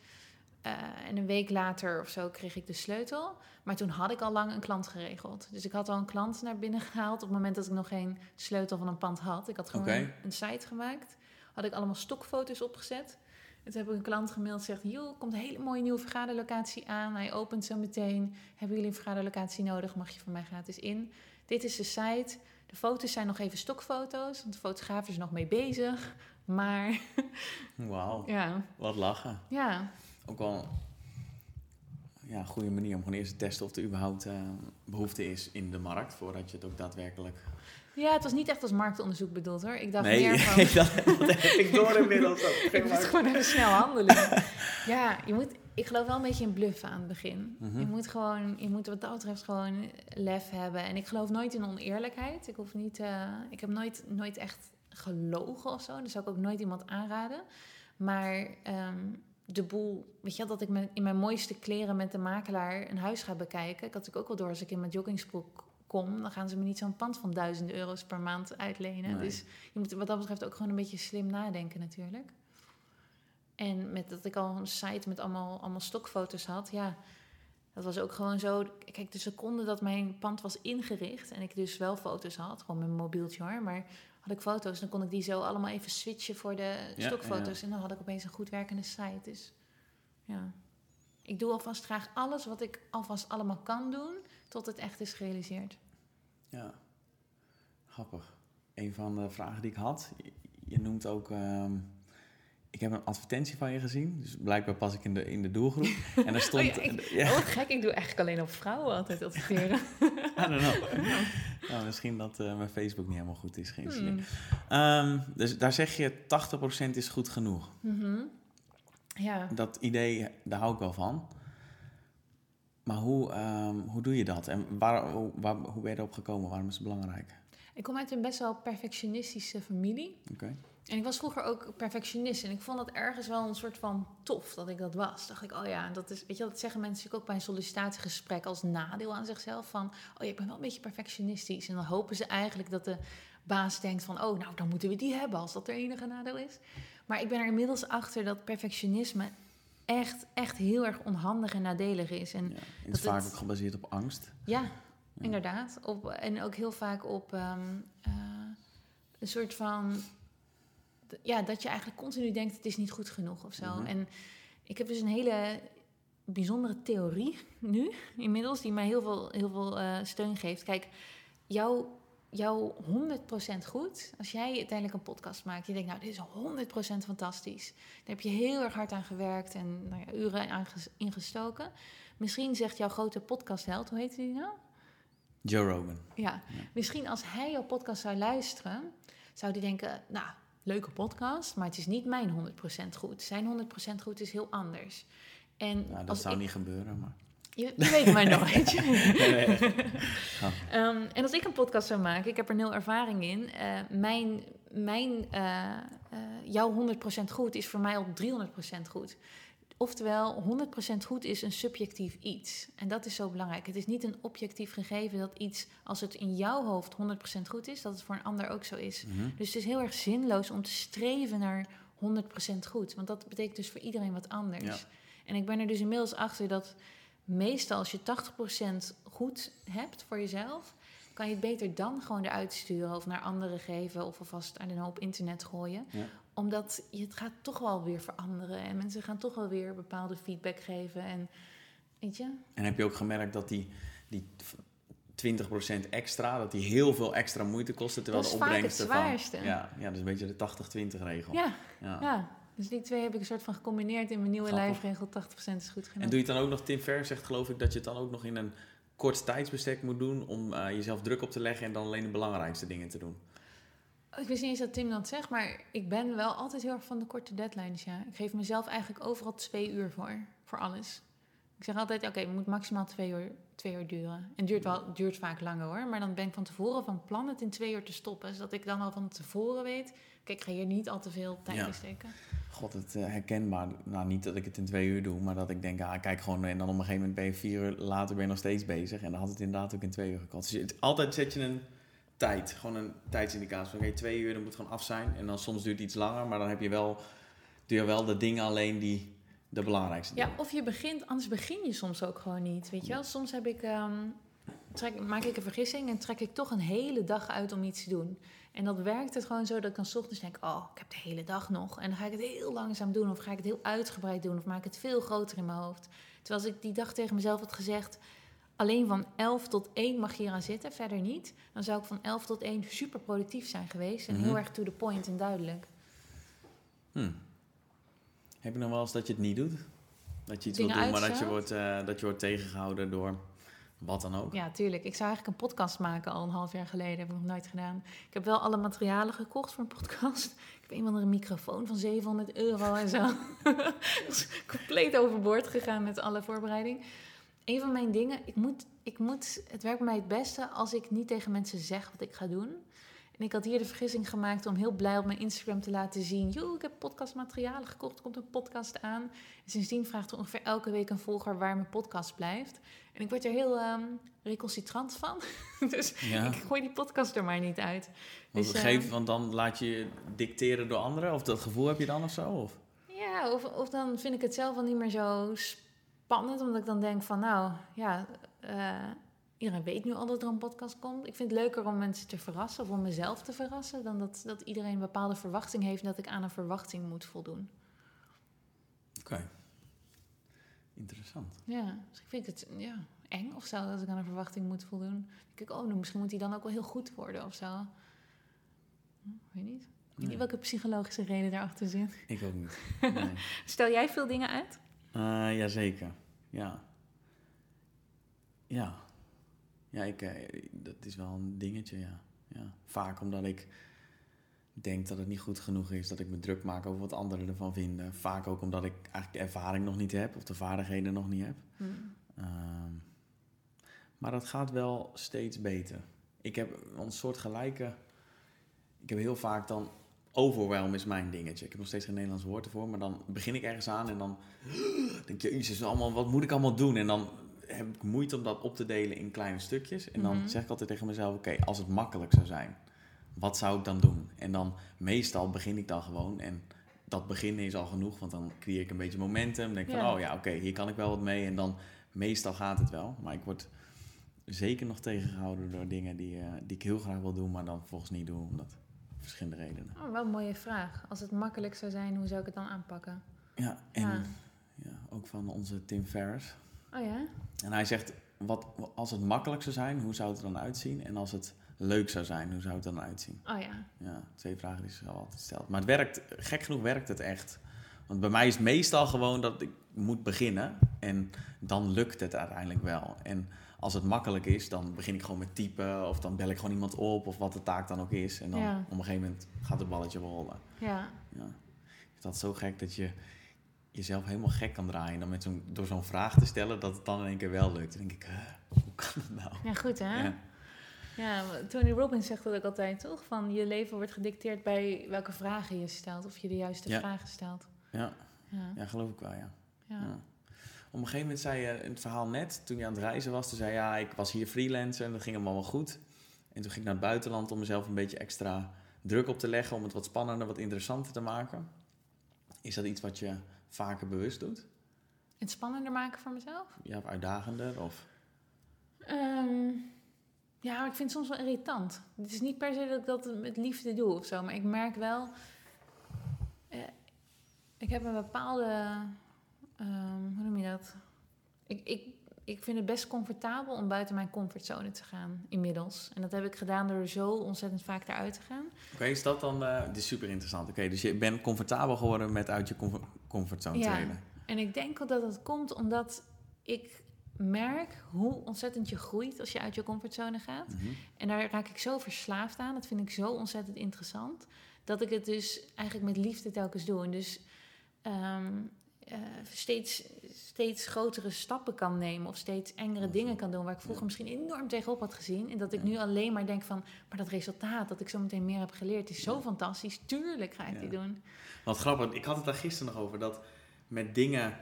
Speaker 2: Eh, en een week later of zo kreeg ik de sleutel. Maar toen had ik al lang een klant geregeld. Dus ik had al een klant naar binnen gehaald op het moment dat ik nog geen sleutel van een pand had. Ik had gewoon een site gemaakt. Had ik allemaal stokfoto's opgezet. En toen heb ik een klant gemaild zegt... joh, komt een hele mooie nieuwe vergaderlocatie aan. Hij opent zo meteen. Hebben jullie een vergaderlocatie nodig? Mag je van mij gratis in? Dit is de site. De foto's zijn nog even stokfoto's. Want de fotograaf is nog mee bezig. Maar
Speaker 1: wauw,
Speaker 2: ja,
Speaker 1: wat lachen.
Speaker 2: ja.
Speaker 1: Ook wel ja, een goede manier om gewoon eerst te testen of er überhaupt eh, behoefte is in de markt. Voordat je het ook daadwerkelijk
Speaker 2: Ja, het was niet echt als marktonderzoek bedoeld hoor. Ik dacht
Speaker 1: Nee,
Speaker 2: meer van...
Speaker 1: dat heb ik door inmiddels. ook.
Speaker 2: Ik moet gewoon even snel handelen. ja, je moet, ik geloof wel een beetje in bluffen aan het begin.
Speaker 1: Mhm.
Speaker 2: Je moet gewoon, je moet wat dat betreft gewoon lef hebben. En ik geloof nooit in oneerlijkheid. Ik hoef niet, eh, ik heb nooit, nooit echt gelogen of zo. Dat zou ik ook nooit iemand aanraden. Maar ehm, de boel, weet je dat ik me, in mijn mooiste kleren met de makelaar een huis ga bekijken. Ik had natuurlijk ook wel door als ik in mijn joggingsbroek kom, dan gaan ze me niet zo'n pand van duizenden euro's per maand uitlenen.
Speaker 1: Nee.
Speaker 2: Dus je moet wat dat betreft ook gewoon een beetje slim nadenken natuurlijk. En met dat ik al een site met allemaal, allemaal stokfoto's had, ja, dat was ook gewoon zo. Kijk, de seconde dat mijn pand was ingericht en ik dus wel foto's had, gewoon mijn mobieltje hoor, maar had ik foto's, dan kon ik die zo allemaal even switchen voor de
Speaker 1: Ja,
Speaker 2: stokfoto's en dan had ik opeens een goed werkende site. Dus ja, ik doe alvast graag alles wat ik alvast allemaal kan doen, tot het echt is gerealiseerd.
Speaker 1: Ja, grappig. Een van de vragen die ik had, je, je noemt ook, ehm, ik heb een advertentie van je gezien, dus blijkbaar pas ik in de, in de doelgroep. En er stond,
Speaker 2: Oh ja, ik-
Speaker 1: ja,
Speaker 2: Oh, wat gek, ik doe eigenlijk alleen op vrouwen altijd adverteren.
Speaker 1: I don't know. Nou, misschien dat eh, mijn Facebook niet helemaal goed is geïnstalleerd.
Speaker 2: Hmm.
Speaker 1: Ehm, dus daar zeg je 80% is goed genoeg.
Speaker 2: Mhm. Ja.
Speaker 1: Dat idee, daar hou ik wel van. Maar hoe, ehm, hoe doe je dat? En waar, hoe, waar, hoe ben je erop gekomen? Waarom is het belangrijk?
Speaker 2: Ik kom uit een best wel perfectionistische familie.
Speaker 1: Oké.
Speaker 2: En ik was vroeger ook perfectionist. En ik vond het ergens wel een soort van tof dat ik dat was. Dacht ik, oh ja, dat is, weet je, dat zeggen mensen natuurlijk ook bij een sollicitatiegesprek als nadeel aan zichzelf. Van, oh ja, ik ben wel een beetje perfectionistisch. En dan hopen ze eigenlijk dat de baas denkt van, oh, nou, dan moeten we die hebben als dat er enige nadeel is. Maar ik ben er inmiddels achter dat perfectionisme echt, echt heel erg onhandig en nadelig is. En
Speaker 1: Ja. Het
Speaker 2: Dat
Speaker 1: is vaak ook gebaseerd op angst.
Speaker 2: ja, inderdaad. Op, en ook heel vaak op ehm, eh, een soort van. Ja, dat je eigenlijk continu denkt: het is niet goed genoeg of zo.
Speaker 1: Mhm.
Speaker 2: En ik heb dus een hele bijzondere theorie nu, inmiddels, die mij heel veel, heel veel eh, steun geeft. Kijk, jouw, jouw 100% goed, als jij uiteindelijk een podcast maakt, je denkt: nou, dit is 100% fantastisch. Daar heb je heel erg hard aan gewerkt en nou ja, uren aan ges- ingestoken. Misschien zegt jouw grote podcastheld, hoe heet die nou?
Speaker 1: Joe Rogan.
Speaker 2: Ja, misschien als hij jouw podcast zou luisteren, zou hij denken, nou, leuke podcast, maar het is niet mijn 100% goed. Zijn 100% goed is heel anders. En
Speaker 1: Nou, dat zou
Speaker 2: ik,
Speaker 1: niet gebeuren, maar...
Speaker 2: je, je weet maar nooit.
Speaker 1: Nee, nee.
Speaker 2: Ehm, en als ik een podcast zou maken, ik heb er nul ervaring in, eh, mijn, mijn, eh, jouw 100% goed is voor mij al 300% goed. Oftewel, 100% goed is een subjectief iets. En dat is zo belangrijk. Het is niet een objectief gegeven dat iets, als het in jouw hoofd 100% goed is, dat het voor een ander ook zo is.
Speaker 1: Mhm.
Speaker 2: Dus het is heel erg zinloos om te streven naar 100% goed. Want dat betekent dus voor iedereen wat anders.
Speaker 1: Ja.
Speaker 2: En ik ben er dus inmiddels achter dat meestal als je 80% goed hebt voor jezelf, kan je het beter dan gewoon eruit sturen of naar anderen geven of alvast aan een hoop internet gooien.
Speaker 1: Ja.
Speaker 2: Omdat je, het gaat toch wel weer veranderen en mensen gaan toch wel weer bepaalde feedback geven. En weet je?
Speaker 1: En heb je ook gemerkt dat die, die 20% extra, dat die heel veel extra moeite kosten, terwijl
Speaker 2: Dat is
Speaker 1: de
Speaker 2: vaak het
Speaker 1: opbrengsten
Speaker 2: zwaarste.
Speaker 1: van... Ja, ja, dat is een beetje de 80-20 regel.
Speaker 2: Ja,
Speaker 1: Ja.
Speaker 2: ja. Dus die twee heb ik een soort van gecombineerd in mijn nieuwe
Speaker 1: Grappig.
Speaker 2: lijfregel. 80% is goed genoeg.
Speaker 1: En doe je het dan ook nog, Tim Ver zegt geloof ik, dat je het dan ook nog in een kort tijdsbestek moet doen om eh, jezelf druk op te leggen en dan alleen de belangrijkste dingen te doen.
Speaker 2: Ik wist niet eens dat Tim dat zegt, maar ik ben wel altijd heel erg van de korte deadlines, ja. Ik geef mezelf eigenlijk overal twee uur voor, voor alles. Ik zeg altijd, oké, het moet maximaal twee uur, twee uur duren. En duurt, wel, duurt vaak langer hoor, maar dan ben ik van tevoren van plan het in twee uur te stoppen. Zodat ik dan al van tevoren weet, kijk, ik ga hier niet al te veel tijd
Speaker 1: Ja.
Speaker 2: in steken.
Speaker 1: God, het eh, herkenbaar. Nou, niet dat ik het in twee uur doe, maar dat ik denk, ah, kijk gewoon. En dan op een gegeven moment ben je vier uur later ben je nog steeds bezig. En dan had het inderdaad ook in twee uur gekost. Dus altijd zet je een tijd, gewoon een tijdsindicatie. Van, oké, twee uur, dan moet het gewoon af zijn. En dan soms duurt het iets langer, maar dan heb je wel, doe je wel de dingen alleen die de belangrijkste
Speaker 2: Ja,
Speaker 1: dingen.
Speaker 2: of je begint, anders begin je soms ook gewoon niet, weet je wel. Soms heb ik, ehm, trek, maak ik een vergissing en trek ik toch een hele dag uit om iets te doen. En dat werkt het gewoon zo dat ik dan 's ochtends denk, oh, ik heb de hele dag nog. En dan ga ik het heel langzaam doen of ga ik het heel uitgebreid doen of maak ik het veel groter in mijn hoofd. Terwijl als ik die dag tegen mezelf had gezegd, alleen van 11 tot 1 mag je hier aan zitten, verder niet. Dan zou ik van 11 tot 1 super productief zijn geweest en
Speaker 1: Mhm.
Speaker 2: heel erg to the point en duidelijk.
Speaker 1: Hm. Heb je nog wel eens dat je het niet doet? Dat je iets
Speaker 2: Dingen
Speaker 1: wil doen, maar dat je,
Speaker 2: uitstelt?
Speaker 1: wordt, eh, dat je wordt tegengehouden door wat dan ook?
Speaker 2: Ja, tuurlijk. Ik zou eigenlijk een podcast maken al een half jaar geleden. Heb ik nog nooit gedaan. Ik heb wel alle materialen gekocht voor een podcast. Ik heb een of andere microfoon van 700 euro en zo. Compleet overboord gegaan met alle voorbereiding. Een van mijn dingen, ik moet, ik moet, het werkt mij het beste als ik niet tegen mensen zeg wat ik ga doen. En ik had hier de vergissing gemaakt om heel blij op mijn Instagram te laten zien. Joh, ik heb podcastmaterialen gekocht, er komt een podcast aan. En sindsdien vraagt er ongeveer elke week een volger waar mijn podcast blijft. En ik word er heel ehm recalcitrant van. dus
Speaker 1: Ja.
Speaker 2: ik gooi die podcast er maar niet uit.
Speaker 1: Want,
Speaker 2: Dus, eh,
Speaker 1: want dan laat je je dicteren door anderen? Of dat gevoel heb je dan of zo? Of?
Speaker 2: Ja, of, of dan vind ik het zelf al niet meer zo spannend. Omdat ik dan denk van, nou, ja, eh, iedereen weet nu al dat er een podcast komt. Ik vind het leuker om mensen te verrassen of om mezelf te verrassen... dan dat, dat iedereen een bepaalde verwachting heeft en dat ik aan een verwachting moet voldoen.
Speaker 1: Oké. Interessant.
Speaker 2: Ja, dus ik vind het ja, eng of zo, dat ik aan een verwachting moet voldoen. Dan denk ik, oh, misschien moet die dan ook wel heel goed worden of zo. Hm, weet niet. Ik weet niet welke psychologische reden daarachter zit.
Speaker 1: Ik ook niet. Nee.
Speaker 2: Stel jij veel dingen uit?
Speaker 1: Eh, jazeker. Ja. Ja. Ja, ik, eh, dat is wel een dingetje, ja. ja. Vaak omdat ik denk dat het niet goed genoeg is, dat ik me druk maak over wat anderen ervan vinden. Vaak ook omdat ik eigenlijk de ervaring nog niet heb of de vaardigheden nog niet heb.
Speaker 2: Hm.
Speaker 1: Ehm, maar dat gaat wel steeds beter. Ik heb een soort gelijke. Ik heb heel vaak dan. Overwhelm is mijn dingetje. Ik heb nog steeds geen Nederlands woord ervoor. Maar dan begin ik ergens aan en dan. Denk je, Jezus, allemaal, wat moet ik allemaal doen? En dan heb ik moeite om dat op te delen in kleine stukjes. En dan
Speaker 2: Mhm.
Speaker 1: zeg ik altijd tegen mezelf: Oké, als het makkelijk zou zijn, wat zou ik dan doen? En dan meestal begin ik dan gewoon. En dat beginnen is al genoeg, want dan creëer ik een beetje momentum. Dan denk ik
Speaker 2: Ja.
Speaker 1: van: Oh ja, oké, hier kan ik wel wat mee. En dan meestal gaat het wel. Maar ik word zeker nog tegengehouden door dingen die, eh, die ik heel graag wil doen, maar dan volgens niet doe, omdat verschillende redenen.
Speaker 2: Oh, wel een mooie vraag. Als het makkelijk zou zijn, hoe zou ik het dan aanpakken?
Speaker 1: Ja, en
Speaker 2: Ja.
Speaker 1: ja, ook van onze Tim Ferriss.
Speaker 2: Oh ja?
Speaker 1: En hij zegt, wat, als het makkelijk zou zijn, hoe zou het er dan uitzien? En als het leuk zou zijn, hoe zou het dan uitzien?
Speaker 2: Oh ja.
Speaker 1: Ja, twee vragen die zich altijd stelt. Maar het werkt, gek genoeg werkt het echt. Want bij mij is het meestal gewoon dat ik moet beginnen en dan lukt het uiteindelijk wel. En als het makkelijk is, dan begin ik gewoon met typen of dan bel ik gewoon iemand op of wat de taak dan ook is. En dan
Speaker 2: Ja.
Speaker 1: op een gegeven moment gaat het balletje rollen.
Speaker 2: Ja.
Speaker 1: Ja. Ik vind dat zo gek dat je jezelf helemaal gek kan draaien. En dan met zo'n, door zo'n vraag te stellen dat het dan in één keer wel lukt. Dan denk ik, huh, hoe kan dat nou?
Speaker 2: Ja, goed hè?
Speaker 1: Ja.
Speaker 2: Ja, Tony Robbins zegt dat ook altijd, toch? Van je leven wordt gedicteerd bij welke vragen je stelt. Of je de juiste
Speaker 1: Ja.
Speaker 2: vragen stelt.
Speaker 1: Ja,
Speaker 2: Ja.
Speaker 1: ja, geloof ik wel, ja.
Speaker 2: ja.
Speaker 1: Ja. Op een gegeven moment zei je in het verhaal net, toen je aan het reizen was, toen zei je, ja, ik was hier freelancer en dat ging allemaal wel goed. En toen ging ik naar het buitenland om mezelf een beetje extra druk op te leggen, om het wat spannender, wat interessanter te maken. Is dat iets wat je vaker bewust doet?
Speaker 2: Het spannender maken voor mezelf?
Speaker 1: Ja, of uitdagender? Of...
Speaker 2: Ehm, ja, ik vind het soms wel irritant. Het is niet per se dat ik dat met liefde doe of zo, maar ik merk wel. eh, ik heb een bepaalde. ehm, hoe noem je dat? Ik, ik, ik vind het best comfortabel om buiten mijn comfortzone te gaan, inmiddels. En dat heb ik gedaan door zo ontzettend vaak eruit te gaan.
Speaker 1: Oké, is dat dan... eh dit is super interessant. Oké, dus je bent comfortabel geworden met uit je comfort, comfortzone
Speaker 2: Ja.
Speaker 1: treden.
Speaker 2: En ik denk dat het komt omdat ik merk hoe ontzettend je groeit als je uit je comfortzone gaat.
Speaker 1: Mhm.
Speaker 2: En daar raak ik zo verslaafd aan. Dat vind ik zo ontzettend interessant. Dat ik het dus eigenlijk met liefde telkens doe. En dus ehm, eh, steeds, steeds grotere stappen kan nemen. Of steeds engere dingen kan doen. Waar ik vroeger misschien enorm tegenop had gezien. En dat ik nu alleen maar denk van... Maar dat resultaat dat ik zo meteen meer heb geleerd is zo fantastisch. Tuurlijk ga ik die doen.
Speaker 1: Wat grappig, ik had het daar gisteren nog over. Dat met dingen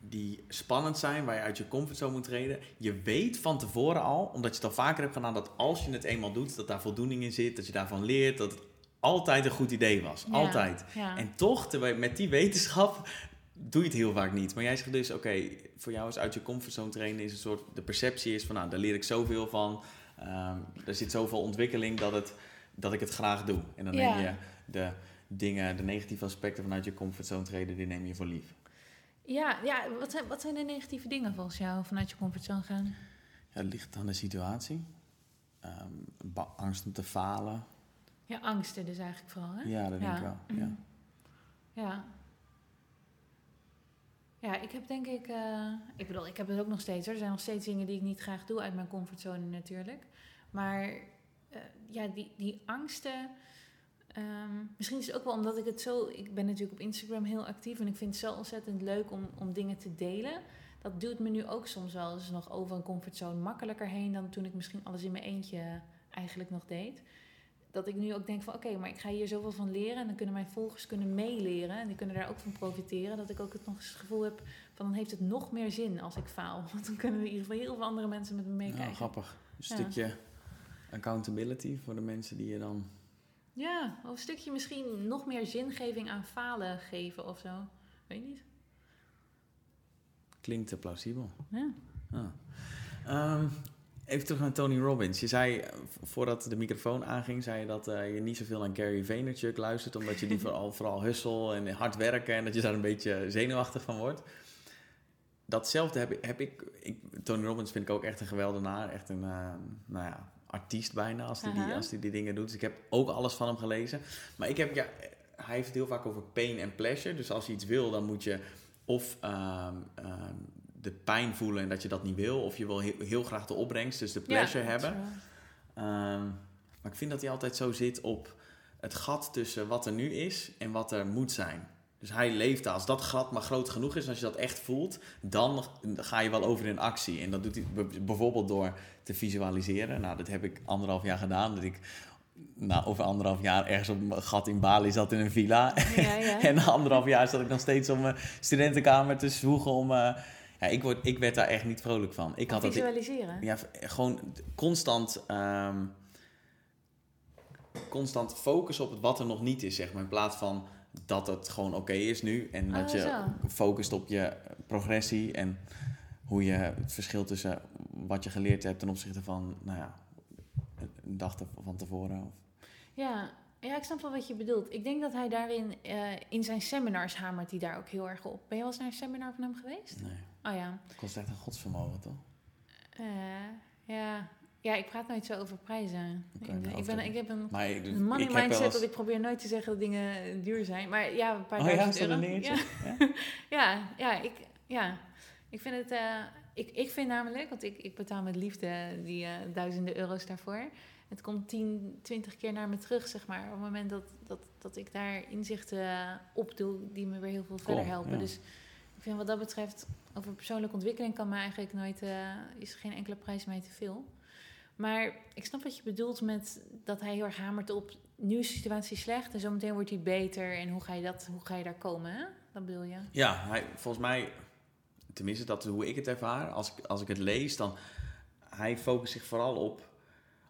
Speaker 1: die spannend zijn, waar je uit je comfortzone moet treden. Je weet van tevoren al, omdat je het al vaker hebt gedaan, dat als je het eenmaal doet, dat daar voldoening in zit. Dat je daarvan leert, dat het altijd een goed idee was.
Speaker 2: Ja,
Speaker 1: Altijd.
Speaker 2: Ja.
Speaker 1: En toch, terwijl, met die wetenschap, doe je het heel vaak niet. Maar jij zegt dus, oké, voor jou is uit je comfortzone trainen is een soort, de perceptie is van, nou, daar leer ik zoveel van. Ehm, er zit zoveel ontwikkeling dat, het, dat ik het graag doe. En dan
Speaker 2: Ja.
Speaker 1: neem je de dingen, de negatieve aspecten vanuit je comfortzone treden, die neem je voor lief.
Speaker 2: Ja, ja wat, zijn, wat zijn de negatieve dingen volgens jou vanuit je comfortzone gaan?
Speaker 1: Ja, het ligt aan de situatie. Ehm, angst om te falen.
Speaker 2: Ja, angsten dus eigenlijk vooral, hè?
Speaker 1: Ja, dat denk ik wel. Ja.
Speaker 2: Ja. Ja, ik heb denk ik... eh, ik bedoel, ik heb het ook nog steeds. Er zijn nog steeds dingen die ik niet graag doe uit mijn comfortzone natuurlijk. Maar eh, ja, die, die angsten... ehm, misschien is het ook wel omdat ik het zo... Ik ben natuurlijk op Instagram heel actief en ik vind het zo ontzettend leuk om, om dingen te delen. Dat duwt me nu ook soms wel eens nog over een comfortzone makkelijker heen dan toen ik misschien alles in mijn eentje eigenlijk nog deed dat ik nu ook denk van oké, maar ik ga hier zoveel van leren en dan kunnen mijn volgers kunnen meeleren en die kunnen daar ook van profiteren. Dat ik ook het nog eens het gevoel heb van dan heeft het nog meer zin als ik faal. Want dan kunnen er in ieder geval heel veel andere mensen met me
Speaker 1: Ja,
Speaker 2: meekijken.
Speaker 1: grappig. Een
Speaker 2: Ja.
Speaker 1: stukje accountability voor de mensen die je dan...
Speaker 2: Ja, of een stukje misschien nog meer zingeving aan falen geven of zo. Weet niet.
Speaker 1: Klinkt te plausibel.
Speaker 2: Ja.
Speaker 1: Ah. Ehm, even terug naar Tony Robbins. Je zei, eh, voordat de microfoon aanging, zei je dat eh, je niet zoveel naar Gary Vaynerchuk luistert, omdat je die vooral, vooral hustle en hard werken en dat je daar een beetje zenuwachtig van wordt. Datzelfde heb ik, heb ik, ik Tony Robbins vind ik ook echt een geweldenaar, echt een, eh, nou ja, artiest bijna als hij die, als die, die dingen doet. Dus ik heb ook alles van hem gelezen. Maar ik heb, ja, hij heeft het heel vaak over pain en pleasure. Dus als je iets wil, dan moet je of ehm, ehm, de pijn voelen en dat je dat niet wil, of je wil heel, heel graag de opbrengst, dus de pleasure
Speaker 2: Ja,
Speaker 1: hebben. Ehm, maar ik vind dat hij altijd zo zit op het gat tussen wat er nu is en wat er moet zijn. Dus hij leeft daar. Als dat gat maar groot genoeg is, als je dat echt voelt, dan ga je wel over in actie. En dat doet hij bijvoorbeeld door te visualiseren. Nou, dat heb ik anderhalf jaar gedaan. Dat ik nou, over anderhalf jaar ergens op een gat in Bali zat in een villa.
Speaker 2: Ja, ja.
Speaker 1: en anderhalf jaar zat ik nog steeds op mijn studentenkamer te zwoegen om... eh, ja, ik, word, ik werd daar echt niet vrolijk van. Ik had dat,
Speaker 2: visualiseren.
Speaker 1: ja, gewoon constant, ehm, constant focussen op het wat er nog niet is, zeg maar. In plaats van dat het gewoon oké is nu. En dat
Speaker 2: Oh,
Speaker 1: je
Speaker 2: zo.
Speaker 1: focust op je progressie en hoe je het verschil tussen wat je geleerd hebt ten opzichte van, nou ja, een dag van tevoren. Of,
Speaker 2: Ja, ja, ik snap wel wat je bedoelt. Ik denk dat hij daarin, eh, in zijn seminars hamert hij daar ook heel erg op. Ben je wel eens naar een seminar van hem geweest?
Speaker 1: nee,
Speaker 2: Oh ja.
Speaker 1: het kost echt een godsvermogen, toch?
Speaker 2: Eh, ja. ja, ik praat nooit zo over prijzen. Ik, ik, ben, ik heb een
Speaker 1: Maar ik,
Speaker 2: money mindset dat ik probeer nooit te zeggen dat dingen duur zijn. Maar ja, een paar
Speaker 1: Oh ja,
Speaker 2: duizend
Speaker 1: is dat
Speaker 2: euro.
Speaker 1: een?
Speaker 2: Ja.
Speaker 1: Ja?
Speaker 2: Ja, ja, ik, ja. ik vind het. eh, ik, ik vind namelijk, want ik, ik betaal met liefde die eh, duizenden euro's daarvoor. Het komt 10, 20 keer naar me terug, zeg maar. Op het moment dat, dat, dat ik daar inzichten op doe die me weer heel veel verder helpen.
Speaker 1: ja.
Speaker 2: Dus ik vind wat dat betreft, over persoonlijke ontwikkeling kan me eigenlijk nooit, eh, is geen enkele prijs mij te veel. Maar ik snap wat je bedoelt met dat hij heel erg hamert op nu is de situatie slecht en zometeen wordt hij beter. En hoe ga je, dat, hoe ga je daar komen? Hè? Dat bedoel je?
Speaker 1: Ja, hij, volgens mij, tenminste dat hoe ik het ervaar. Als ik, als ik het lees, dan hij focust zich vooral op.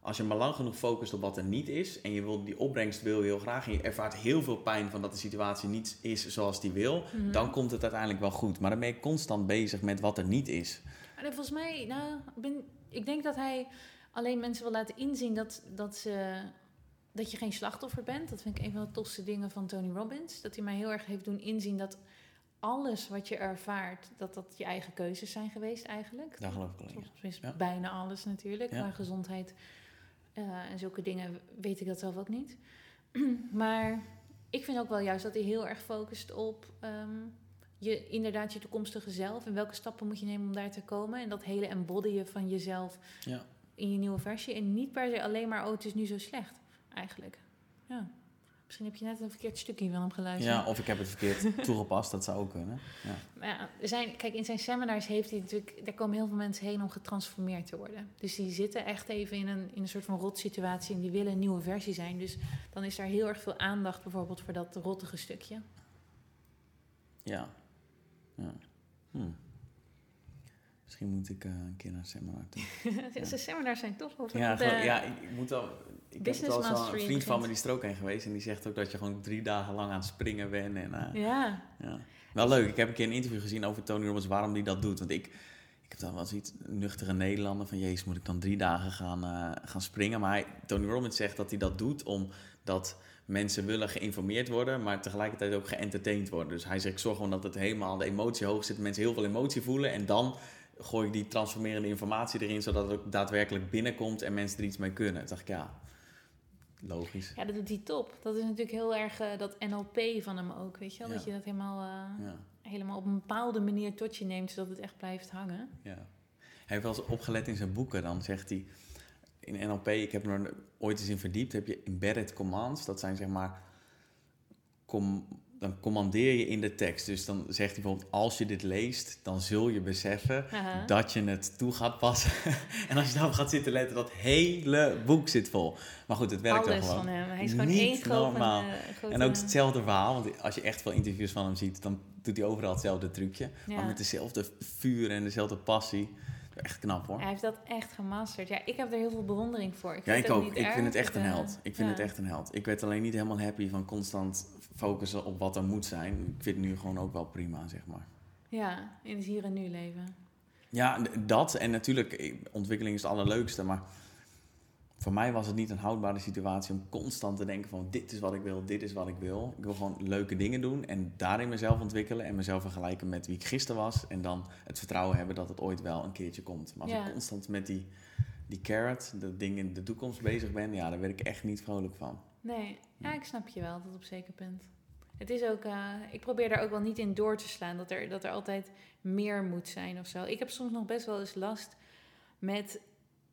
Speaker 1: Als je maar lang genoeg focust op wat er niet is en je wil die opbrengst wil je heel graag en je ervaart heel veel pijn van dat de situatie niet is zoals die wil,
Speaker 2: Mhm.
Speaker 1: dan komt het uiteindelijk wel goed. Maar dan ben je constant bezig met wat er niet is.
Speaker 2: Maar volgens mij, nou, ik ben, ik denk dat hij alleen mensen wil laten inzien dat, dat, ze, dat je geen slachtoffer bent. Dat vind ik een van de tofste dingen van Tony Robbins. Dat hij mij heel erg heeft doen inzien dat alles wat je ervaart, dat dat je eigen keuzes zijn geweest eigenlijk.
Speaker 1: Daar geloof ik Ja.
Speaker 2: bijna alles natuurlijk.
Speaker 1: Ja.
Speaker 2: Qua gezondheid eh, en zulke dingen weet ik dat zelf ook niet. maar ik vind ook wel juist dat hij heel erg focust op ehm, je, inderdaad je toekomstige zelf. En welke stappen moet je nemen om daar te komen. En dat hele embodyen van jezelf
Speaker 1: Ja.
Speaker 2: in je nieuwe versie. En niet per se alleen maar, oh het is nu zo slecht eigenlijk. Ja. Misschien heb je net een verkeerd stukje van hem geluisterd.
Speaker 1: ja, of ik heb het verkeerd toegepast, dat zou ook kunnen. Ja.
Speaker 2: Maar ja, er zijn, kijk, in zijn seminars heeft hij natuurlijk, daar komen heel veel mensen heen om getransformeerd te worden. Dus die zitten echt even in een, in een soort van rotsituatie en die willen een nieuwe versie zijn. Dus dan is daar heel erg veel aandacht bijvoorbeeld voor dat rottige stukje.
Speaker 1: Ja. ja. Hm. Misschien moet ik eh, een keer naar een seminar toe.
Speaker 2: Zijn seminars zijn toch
Speaker 1: Ja,
Speaker 2: eh,
Speaker 1: ja, ik ik moet wel. Ik heb
Speaker 2: Business
Speaker 1: het wel een vriend van me die is er ook heen geweest en die zegt ook dat je gewoon drie dagen lang aan het springen bent. En, eh,
Speaker 2: ja.
Speaker 1: ja. Wel leuk. Ik heb een keer een interview gezien over Tony Robbins waarom die dat doet. Want ik, ik heb dan wel zoiets nuchtere Nederlander van jezus moet ik dan drie dagen gaan, eh, gaan springen. Maar hij, Tony Robbins zegt dat hij dat doet omdat mensen willen geïnformeerd worden, maar tegelijkertijd ook geëntertained worden. Dus hij zegt ik zorg gewoon dat het helemaal de emotie hoog zit, mensen heel veel emotie voelen en dan gooi ik die transformerende informatie erin, zodat het ook daadwerkelijk binnenkomt en mensen er iets mee kunnen. Toen dacht ik, ja, logisch.
Speaker 2: ja, dat doet hij top. Dat is natuurlijk heel erg eh, dat NLP van hem ook, weet je wel?
Speaker 1: Ja.
Speaker 2: Dat je dat helemaal, eh,
Speaker 1: Ja,
Speaker 2: helemaal op een bepaalde manier tot je neemt, zodat het echt blijft hangen.
Speaker 1: ja. Hij heeft wel eens opgelet in zijn boeken, dan zegt hij, in NLP, ik heb er ooit eens in verdiept, heb je embedded commands, dat zijn zeg maar, com, dan commandeer je in de tekst. Dus dan zegt hij bijvoorbeeld, als je dit leest, dan zul je beseffen
Speaker 2: Aha.
Speaker 1: dat je het toe gaat passen. en als je daarop gaat zitten letten, dat hele boek zit vol. Maar goed, het werkt wel
Speaker 2: Alles
Speaker 1: gewoon.
Speaker 2: van hem. Hij is gewoon
Speaker 1: Niet
Speaker 2: één
Speaker 1: normaal.
Speaker 2: grote...
Speaker 1: En ook hetzelfde verhaal, want als je echt veel interviews van hem ziet, dan doet hij overal hetzelfde trucje.
Speaker 2: Ja.
Speaker 1: Maar met dezelfde vuur en dezelfde passie. Echt knap hoor.
Speaker 2: Hij heeft dat echt gemasterd. Ja, ik heb er heel veel bewondering voor.
Speaker 1: Ja,
Speaker 2: vind
Speaker 1: ik ook. Ik vind het echt een
Speaker 2: eh,
Speaker 1: held. Ik vind
Speaker 2: ja.
Speaker 1: het echt een held. Ik werd alleen niet helemaal happy van constant focussen op wat er moet zijn. Ik vind het nu gewoon ook wel prima, zeg maar.
Speaker 2: Ja, in het hier en nu leven.
Speaker 1: Ja, dat. En natuurlijk, eh, ontwikkeling is het allerleukste. Maar voor mij was het niet een houdbare situatie om constant te denken van... dit is wat ik wil, dit is wat ik wil. Ik wil gewoon leuke dingen doen en daarin mezelf ontwikkelen... en mezelf vergelijken met wie ik gisteren was. En dan het vertrouwen hebben dat het ooit wel een keertje komt. Maar als
Speaker 2: Ja.
Speaker 1: ik constant met die, die carrot, dat ding in de toekomst bezig ben... ja, daar werd ik echt niet vrolijk van.
Speaker 2: Nee, ja, ik snap je wel tot op zeker punt. Het is ook, eh, ik probeer daar ook wel niet in door te slaan, dat er, dat er altijd meer moet zijn of zo. Ik heb soms nog best wel eens last met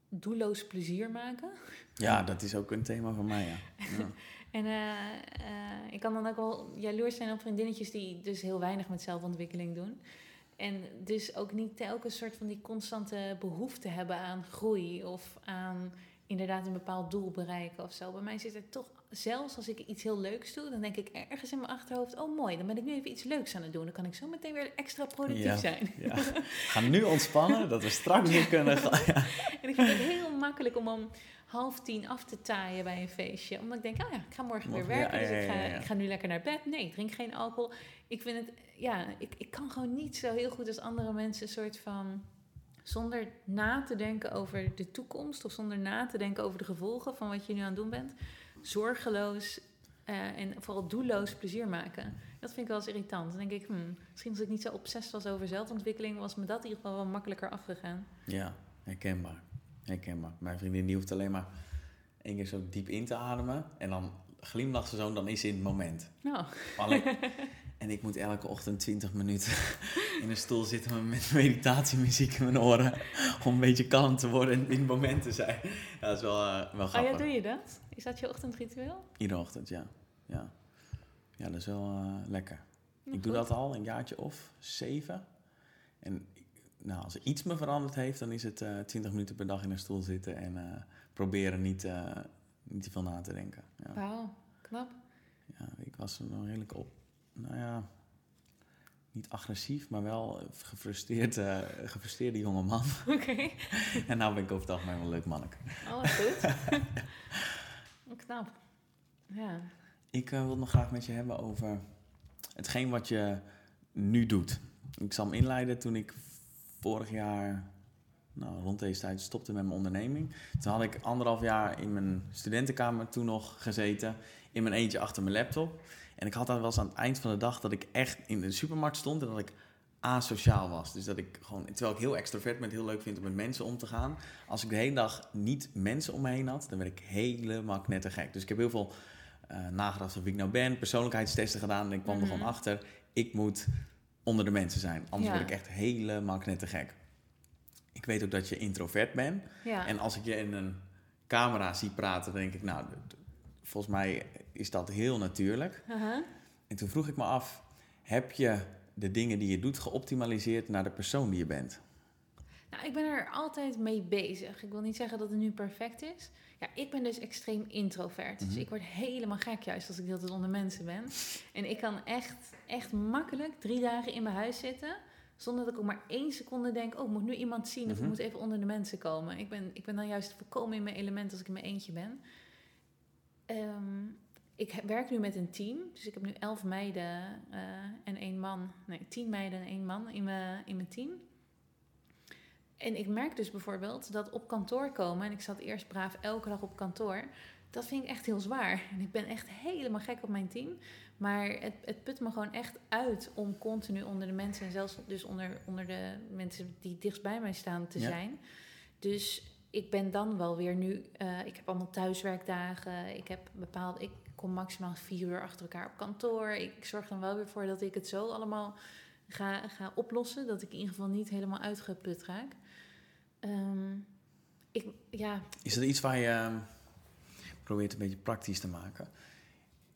Speaker 2: doelloos plezier maken.
Speaker 1: Ja, dat is ook een thema van mij, ja. ja.
Speaker 2: En eh, eh, ik kan dan ook wel jaloers zijn op vriendinnetjes die dus heel weinig met zelfontwikkeling doen. En dus ook niet telkens soort van die constante behoefte hebben aan groei of aan inderdaad een bepaald doel bereiken of zo. Bij mij zit er toch, zelfs als ik iets heel leuks doe, dan denk ik ergens in mijn achterhoofd, oh mooi, dan ben ik nu even iets leuks aan het doen. Dan kan ik zo meteen weer extra productief
Speaker 1: Ja.
Speaker 2: zijn.
Speaker 1: ja. Ga nu ontspannen, dat we straks weer kunnen gaan. Ja.
Speaker 2: En ik vind het heel makkelijk om om half tien af te taaien bij een feestje. Omdat ik denk, oh ja, ik ga morgen weer werken. dus ik ga, ik ga nu lekker naar bed. Nee, ik drink geen alcohol. Ik vind het, ja, ik, ik kan gewoon niet zo heel goed als andere mensen een soort van... Zonder na te denken over de toekomst of zonder na te denken over de gevolgen van wat je nu aan het doen bent. Zorgeloos eh, en vooral doelloos plezier maken. Dat vind ik wel eens irritant. Dan denk ik, hmm, misschien als ik niet zo obsessief was over zelfontwikkeling, was me dat in ieder geval wel makkelijker afgegaan.
Speaker 1: Ja, herkenbaar. Herkenbaar. Mijn vriendin die hoeft alleen maar één keer zo diep in te ademen. En dan glimlacht ze zo dan is ze in het moment.
Speaker 2: Nou,
Speaker 1: Alleen- en ik moet elke ochtend 20 minuten in een stoel zitten met meditatiemuziek in mijn oren. Om een beetje kalm te worden en in het moment te zijn. Ja, dat is wel, eh, wel
Speaker 2: Oh
Speaker 1: grappig.
Speaker 2: ja, doe je dat? Is dat je ochtendritueel?
Speaker 1: Iedere ochtend, ja. Ja, ja dat is wel eh, lekker.
Speaker 2: Ja,
Speaker 1: Ik doe dat al een jaartje of zeven. En nou, als er iets me veranderd heeft, dan is het eh 20 minuten per dag in een stoel zitten en proberen niet, niet te veel na te denken. Ja.
Speaker 2: Wauw, knap.
Speaker 1: ja, ik was nog redelijk op, nou ja, niet agressief, maar wel gefrustreerd, eh gefrustreerde jonge man.
Speaker 2: Oké,
Speaker 1: en nou ben ik over het algemeen wel een leuk manneke.
Speaker 2: alles goed. knap. Ja.
Speaker 1: Ik eh, wil het nog graag met je hebben over hetgeen wat je nu doet. Ik zal hem inleiden toen ik vorig jaar, nou, rond deze tijd, stopte met mijn onderneming. Toen had ik anderhalf jaar in mijn studentenkamer toen nog gezeten, in mijn eentje achter mijn laptop. En ik had dan wel eens aan het eind van de dag dat ik echt in de supermarkt stond en dat ik asociaal was. Dus dat ik gewoon, terwijl ik heel extrovert ben, heel leuk vind om met mensen om te gaan. Als ik de hele dag niet mensen om me heen had, dan werd ik helemaal knettergek. Dus ik heb heel veel uh, nagedacht over wie ik nou ben, persoonlijkheidstesten gedaan. En ik kwam er gewoon
Speaker 2: Mhm.
Speaker 1: achter, ik moet onder de mensen zijn. Anders
Speaker 2: Ja.
Speaker 1: word ik echt helemaal knettergek. Ik weet ook dat je introvert bent.
Speaker 2: Ja.
Speaker 1: En als ik je in een camera zie praten, dan denk ik, nou, volgens mij is dat heel natuurlijk. En toen vroeg ik me af, heb je de dingen die je doet geoptimaliseerd naar de persoon die je bent?
Speaker 2: Nou, ik ben er altijd mee bezig. Ik wil niet zeggen dat het nu perfect is. Ja, ik ben dus extreem introvert. Dus
Speaker 1: Mhm.
Speaker 2: ik word helemaal gek juist als ik de hele tijd onder mensen ben. En ik kan echt, echt makkelijk drie dagen in mijn huis zitten... zonder dat ik ook maar één seconde denk... oh, ik moet nu iemand zien of
Speaker 1: Mhm.
Speaker 2: ik moet even onder de mensen komen. Ik ben, ik ben dan juist volkomen in mijn element als ik in mijn eentje ben. Ehm, ik werk nu met een team. Dus ik heb nu elf meiden eh, en één man. Nee, tien meiden en één man in mijn, in mijn team. En ik merk dus bijvoorbeeld dat op kantoor komen... en ik zat eerst braaf elke dag op kantoor... dat vind ik echt heel zwaar. En ik ben echt helemaal gek op mijn team. Maar het, het put me gewoon echt uit om continu onder de mensen... en zelfs dus onder, onder de mensen die dichtst bij mij staan te
Speaker 1: Ja.
Speaker 2: zijn. Dus ik ben dan wel weer nu... eh, ik heb allemaal thuiswerkdagen. Ik heb bepaald... Ik kom maximaal vier uur achter elkaar op kantoor. Ik zorg dan wel weer voor dat ik het zo allemaal ga, ga oplossen. Dat ik in ieder geval niet helemaal uitgeput raak. Ehm, ik, ja,
Speaker 1: Is dat iets waar je ehm, probeert een beetje praktisch te maken?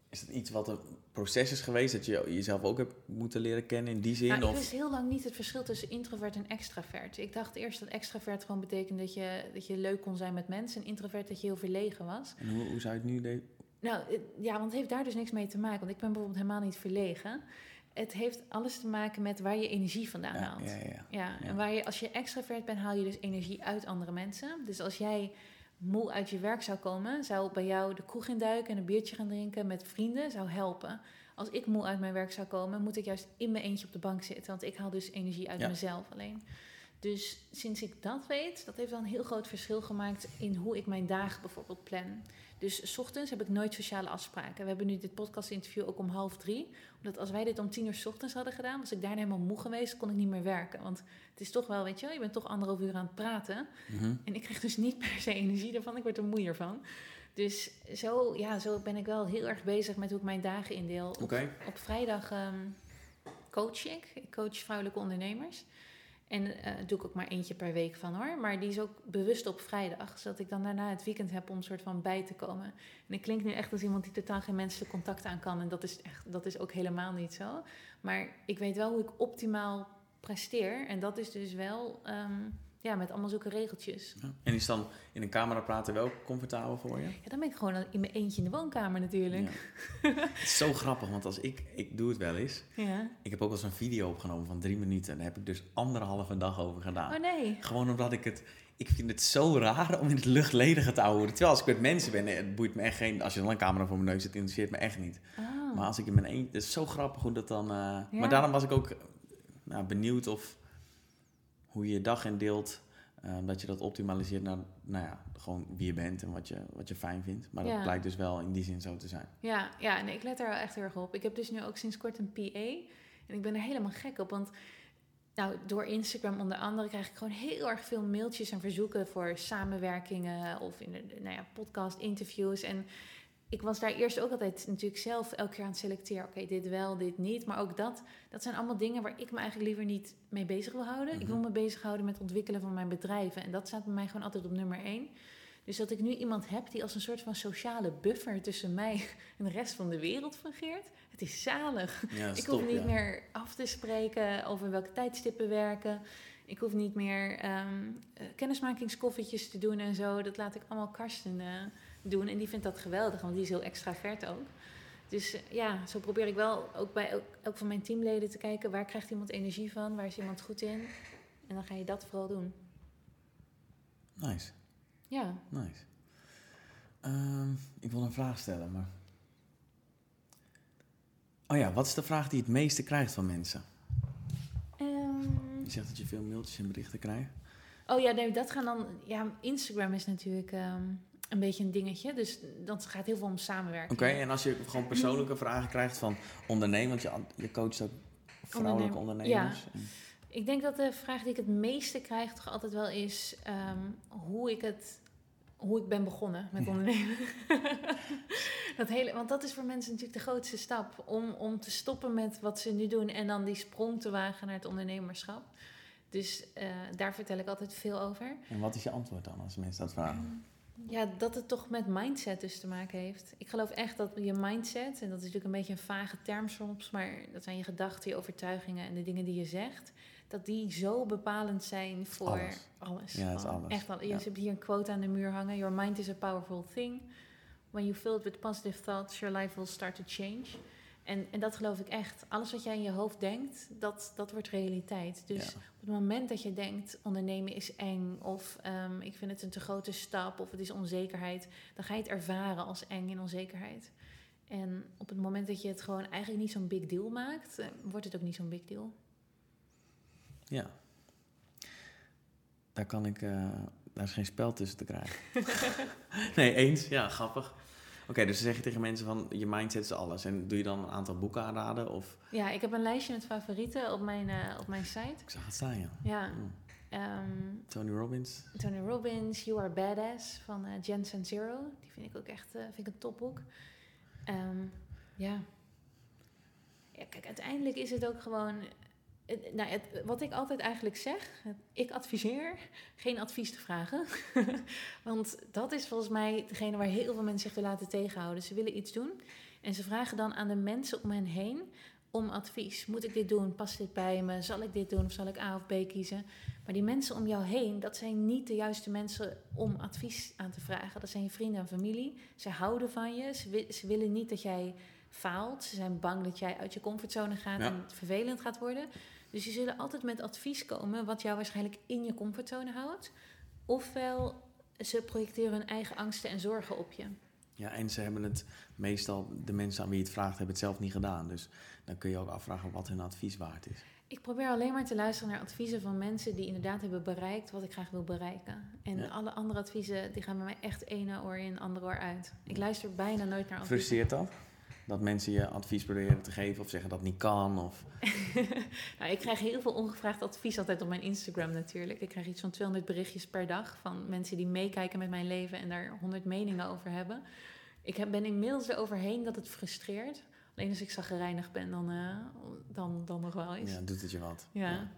Speaker 1: Is dat iets wat een proces is geweest, dat je jezelf ook hebt moeten leren kennen in die zin?
Speaker 2: Nou, ik
Speaker 1: of?
Speaker 2: wist heel lang niet het verschil tussen introvert en extravert. Ik dacht eerst dat extravert gewoon betekende dat je, dat je leuk kon zijn met mensen. En introvert dat je heel verlegen was.
Speaker 1: En hoe, hoe zou je het nu
Speaker 2: Nou, ja, want het heeft daar dus niks mee te maken. Want ik ben bijvoorbeeld helemaal niet verlegen. Het heeft alles te maken met waar je energie vandaan
Speaker 1: ja,
Speaker 2: haalt.
Speaker 1: ja, ja, ja.
Speaker 2: En waar je, als je extravert bent, haal je dus energie uit andere mensen. Dus als jij moe uit je werk zou komen, zou bij jou de kroeg induiken en een biertje gaan drinken met vrienden, zou helpen. Als ik moe uit mijn werk zou komen, moet ik juist in mijn eentje op de bank zitten. Want ik haal dus energie uit mezelf alleen. Dus sinds ik dat weet, dat heeft wel een heel groot verschil gemaakt in hoe ik mijn dagen bijvoorbeeld plan. Dus 's ochtends heb ik nooit sociale afspraken. We hebben nu dit podcast-interview ook om half drie. Omdat als wij dit om tien uur 's ochtends hadden gedaan, was ik daarna helemaal moe geweest, kon ik niet meer werken. Want het is toch wel, weet je wel, je bent toch anderhalf uur aan het praten.
Speaker 1: Mhm.
Speaker 2: En ik krijg dus niet per se energie ervan, ik word er moeier van. Dus zo, ja, zo ben ik wel heel erg bezig met hoe ik mijn dagen indeel. Op vrijdag ehm, coach ik. Ik coach vrouwelijke ondernemers. En eh doe ik ook maar eentje per week van hoor. Maar die is ook bewust op vrijdag. Zodat ik dan daarna het weekend heb om een soort van bij te komen. En ik klink nu echt als iemand die totaal geen menselijk contact aan kan. En dat is, echt, dat is ook helemaal niet zo. Maar ik weet wel hoe ik optimaal presteer. En dat is dus wel ehm, ja, met allemaal zulke regeltjes.
Speaker 1: Ja. En is dan in een camera praten wel comfortabel voor je?
Speaker 2: Ja, dan ben ik gewoon in mijn eentje in de woonkamer natuurlijk.
Speaker 1: Ja. het is zo grappig, want als ik, ik doe het wel eens.
Speaker 2: Ja.
Speaker 1: Ik heb ook wel eens een video opgenomen van drie minuten. En daar heb ik dus anderhalve dag over gedaan.
Speaker 2: Oh nee.
Speaker 1: Gewoon omdat ik het... Ik vind het zo raar om in het luchtledige te houden. Terwijl als ik met mensen ben, het boeit me echt geen... Als je dan een camera voor mijn neus zit, interesseert me echt niet.
Speaker 2: Oh.
Speaker 1: Maar als ik in mijn eentje... Het is zo grappig hoe dat dan... eh. Maar daarom was ik ook eh, nou, benieuwd of... Hoe je je dag indeelt. eh, dat je dat optimaliseert naar, nou ja, gewoon wie je bent en wat je, wat je fijn vindt. Maar
Speaker 2: Ja.
Speaker 1: dat blijkt dus wel in die zin zo te zijn.
Speaker 2: Ja, ja nee, ik let daar wel echt heel erg op. Ik heb dus nu ook sinds kort een PA. En ik ben er helemaal gek op. Want nou, door Instagram onder andere krijg ik gewoon heel erg veel mailtjes en verzoeken voor samenwerkingen of in de, nou ja, podcast interviews. En ik was daar eerst ook altijd natuurlijk zelf elke keer aan het selecteren. Oké, dit wel, dit niet. Maar ook dat, dat zijn allemaal dingen waar ik me eigenlijk liever niet mee bezig wil houden. Ik
Speaker 1: Mhm.
Speaker 2: wil me bezighouden met het ontwikkelen van mijn bedrijven. En dat staat bij mij gewoon altijd op nummer één. Dus dat ik nu iemand heb die als een soort van sociale buffer tussen mij en de rest van de wereld fungeert. Het is zalig.
Speaker 1: Ja,
Speaker 2: Ik hoef
Speaker 1: top,
Speaker 2: niet
Speaker 1: ja.
Speaker 2: meer af te spreken over welke tijdstippen werken. Ik hoef niet meer kennismakingskoffietjes te doen en zo. Dat laat ik allemaal Karsten eh, doen. En die vindt dat geweldig, want die is heel extravert ook. Dus eh, ja, zo probeer ik wel ook bij elk, elk van mijn teamleden te kijken... waar krijgt iemand energie van, waar is iemand goed in? En dan ga je dat vooral doen.
Speaker 1: Nice,
Speaker 2: Ja,
Speaker 1: nice. Ehm, ik wil een vraag stellen, maar... Oh ja, wat is de vraag die het meeste krijgt van mensen?
Speaker 2: Ehm,
Speaker 1: Je zegt dat je veel mailtjes en berichten krijgt.
Speaker 2: Oh ja, nee, dat gaan dan. Ja, Instagram is natuurlijk. ehm, een beetje een dingetje. Dus dat gaat heel veel om samenwerking.
Speaker 1: Oké, en als je gewoon persoonlijke vragen krijgt van ondernemen, want je, je coacht ook vrouwelijke ondernemers.
Speaker 2: Ja. Ik denk dat de vraag die ik het meeste krijg toch altijd wel is ehm, hoe ik het hoe ik ben begonnen met ondernemen. dat hele, want dat is voor mensen natuurlijk de grootste stap. Om, om te stoppen met wat ze nu doen en dan die sprong te wagen naar het ondernemerschap. Dus uh, daar vertel ik altijd veel over.
Speaker 1: En wat is je antwoord dan als mensen dat vragen?
Speaker 2: Ja, dat het toch met mindset dus te maken heeft. Ik geloof echt dat je mindset, en dat is natuurlijk een beetje een vage term soms, maar dat zijn je gedachten, je overtuigingen en de dingen die je zegt dat die zo bepalend zijn voor alles.
Speaker 1: Ja, het is alles.
Speaker 2: Echt al. Je hebt hier een quote aan de muur hangen. Your mind is a powerful thing. When you fill it with positive thoughts, your life will start to change. En, en dat geloof ik echt. Alles wat jij in je hoofd denkt, dat, dat wordt realiteit. Dus op het moment dat je denkt, ondernemen is eng... of um, ik vind het een te grote stap of het is onzekerheid... dan ga je het ervaren als eng en onzekerheid. En op het moment dat je het gewoon eigenlijk niet zo'n big deal maakt... Eh, wordt het ook niet zo'n big deal.
Speaker 1: Ja. Daar kan ik, uh, daar is geen spel tussen te krijgen. nee, eens. Ja, grappig. Oké, dus dan zeg je tegen mensen van je mindset is alles. En doe je dan een aantal boeken aanraden? Of?
Speaker 2: Ja, ik heb een lijstje met favorieten op mijn, uh, op mijn site.
Speaker 1: Ik zag het staan, ja.
Speaker 2: Ja. Um,
Speaker 1: Tony Robbins.
Speaker 2: Tony Robbins, You Are Badass van uh, Jen Zero. Die vind ik ook echt uh, vind ik een topboek. Um, ja. ja. Kijk, uiteindelijk is het ook gewoon nou, het, wat ik altijd eigenlijk zeg, ik adviseer geen advies te vragen. Want dat is volgens mij degene waar heel veel mensen zich willen laten tegenhouden. Ze willen iets doen en ze vragen dan aan de mensen om hen heen om advies. Moet ik dit doen? Past dit bij me? Zal ik dit doen of zal ik A of B kiezen? Maar die mensen om jou heen, dat zijn niet de juiste mensen om advies aan te vragen. Dat zijn je vrienden en familie. Ze houden van je. Ze, ze willen niet dat jij faalt. Ze zijn bang dat jij uit je comfortzone gaat en het vervelend gaat worden. Dus die zullen altijd met advies komen wat jou waarschijnlijk in je comfortzone houdt. Ofwel ze projecteren hun eigen angsten en zorgen op je.
Speaker 1: Ja, en ze hebben het meestal, de mensen aan wie je het vraagt, hebben het zelf niet gedaan. Dus dan kun je ook afvragen wat hun advies waard is.
Speaker 2: Ik probeer alleen maar te luisteren naar adviezen van mensen die inderdaad hebben bereikt wat ik graag wil bereiken. En alle andere adviezen, die gaan bij mij echt ene oor in, andere oor uit. Ik luister bijna nooit naar adviezen.
Speaker 1: Frustreert dat? Dat mensen je advies proberen te geven of zeggen dat niet kan? Of...
Speaker 2: nou, ik krijg heel veel ongevraagd advies altijd op mijn Instagram natuurlijk. Ik krijg iets van 200 berichtjes per dag van mensen die meekijken met mijn leven en daar 100 meningen over hebben. Ik ben inmiddels eroverheen dat het frustreert. Alleen als ik zaggerijnig ben, dan, uh, dan, dan nog wel eens.
Speaker 1: Ja, doet het je wat.
Speaker 2: Ja.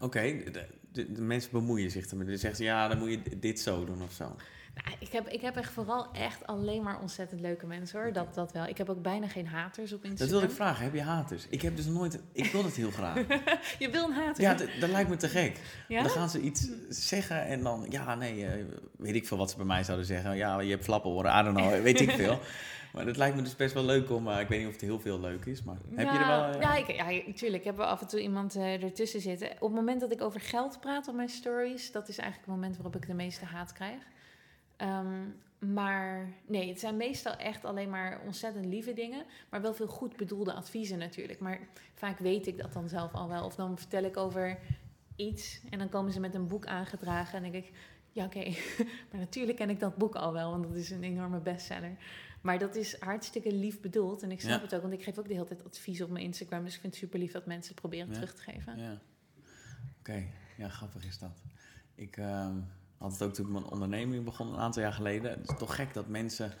Speaker 1: Oké, de, de, de, mensen bemoeien zich ermee. Dus zeggen ze, ja, dan moet je dit zo doen of zo.
Speaker 2: Nou, ik, heb, ik heb echt vooral echt alleen maar ontzettend leuke mensen hoor. Dat, dat wel. Ik heb ook bijna geen haters op Instagram.
Speaker 1: Dat wilde ik vragen. Heb je haters? Ik heb dus nooit... Ik wil het heel graag.
Speaker 2: je wil een hater?
Speaker 1: Ja, dat lijkt me te gek. Dan gaan ze iets zeggen en dan... Ja, nee, eh, weet ik veel wat ze bij mij zouden zeggen. Ja, je hebt flappen horen. I don't know. Weet ik veel. Maar het lijkt me dus best wel leuk om... Uh, ik weet niet of het heel veel leuk is, maar heb je er wel...
Speaker 2: Uh, ja, ik, ja, natuurlijk. Ik heb wel af en toe iemand ertussen zitten. Op het moment dat ik over geld praat op mijn stories... dat is eigenlijk het moment waarop ik de meeste haat krijg. Um, maar nee, het zijn meestal echt alleen maar ontzettend lieve dingen. Maar wel veel goed bedoelde adviezen natuurlijk. Maar vaak weet ik dat dan zelf al wel. Of dan vertel ik over iets en dan komen ze met een boek aangedragen. En dan denk ik, ja oké, maar natuurlijk ken ik dat boek al wel. Want dat is een enorme bestseller. Maar dat is hartstikke lief bedoeld. En ik snap het ook, want ik geef ook de hele tijd advies op mijn Instagram. Dus ik vind het super lief dat mensen het proberen terug te geven.
Speaker 1: Ja. Oké, ja, grappig is dat. Ik... Um had het ook toen ik mijn onderneming begon een aantal jaar geleden. Het is toch gek dat mensen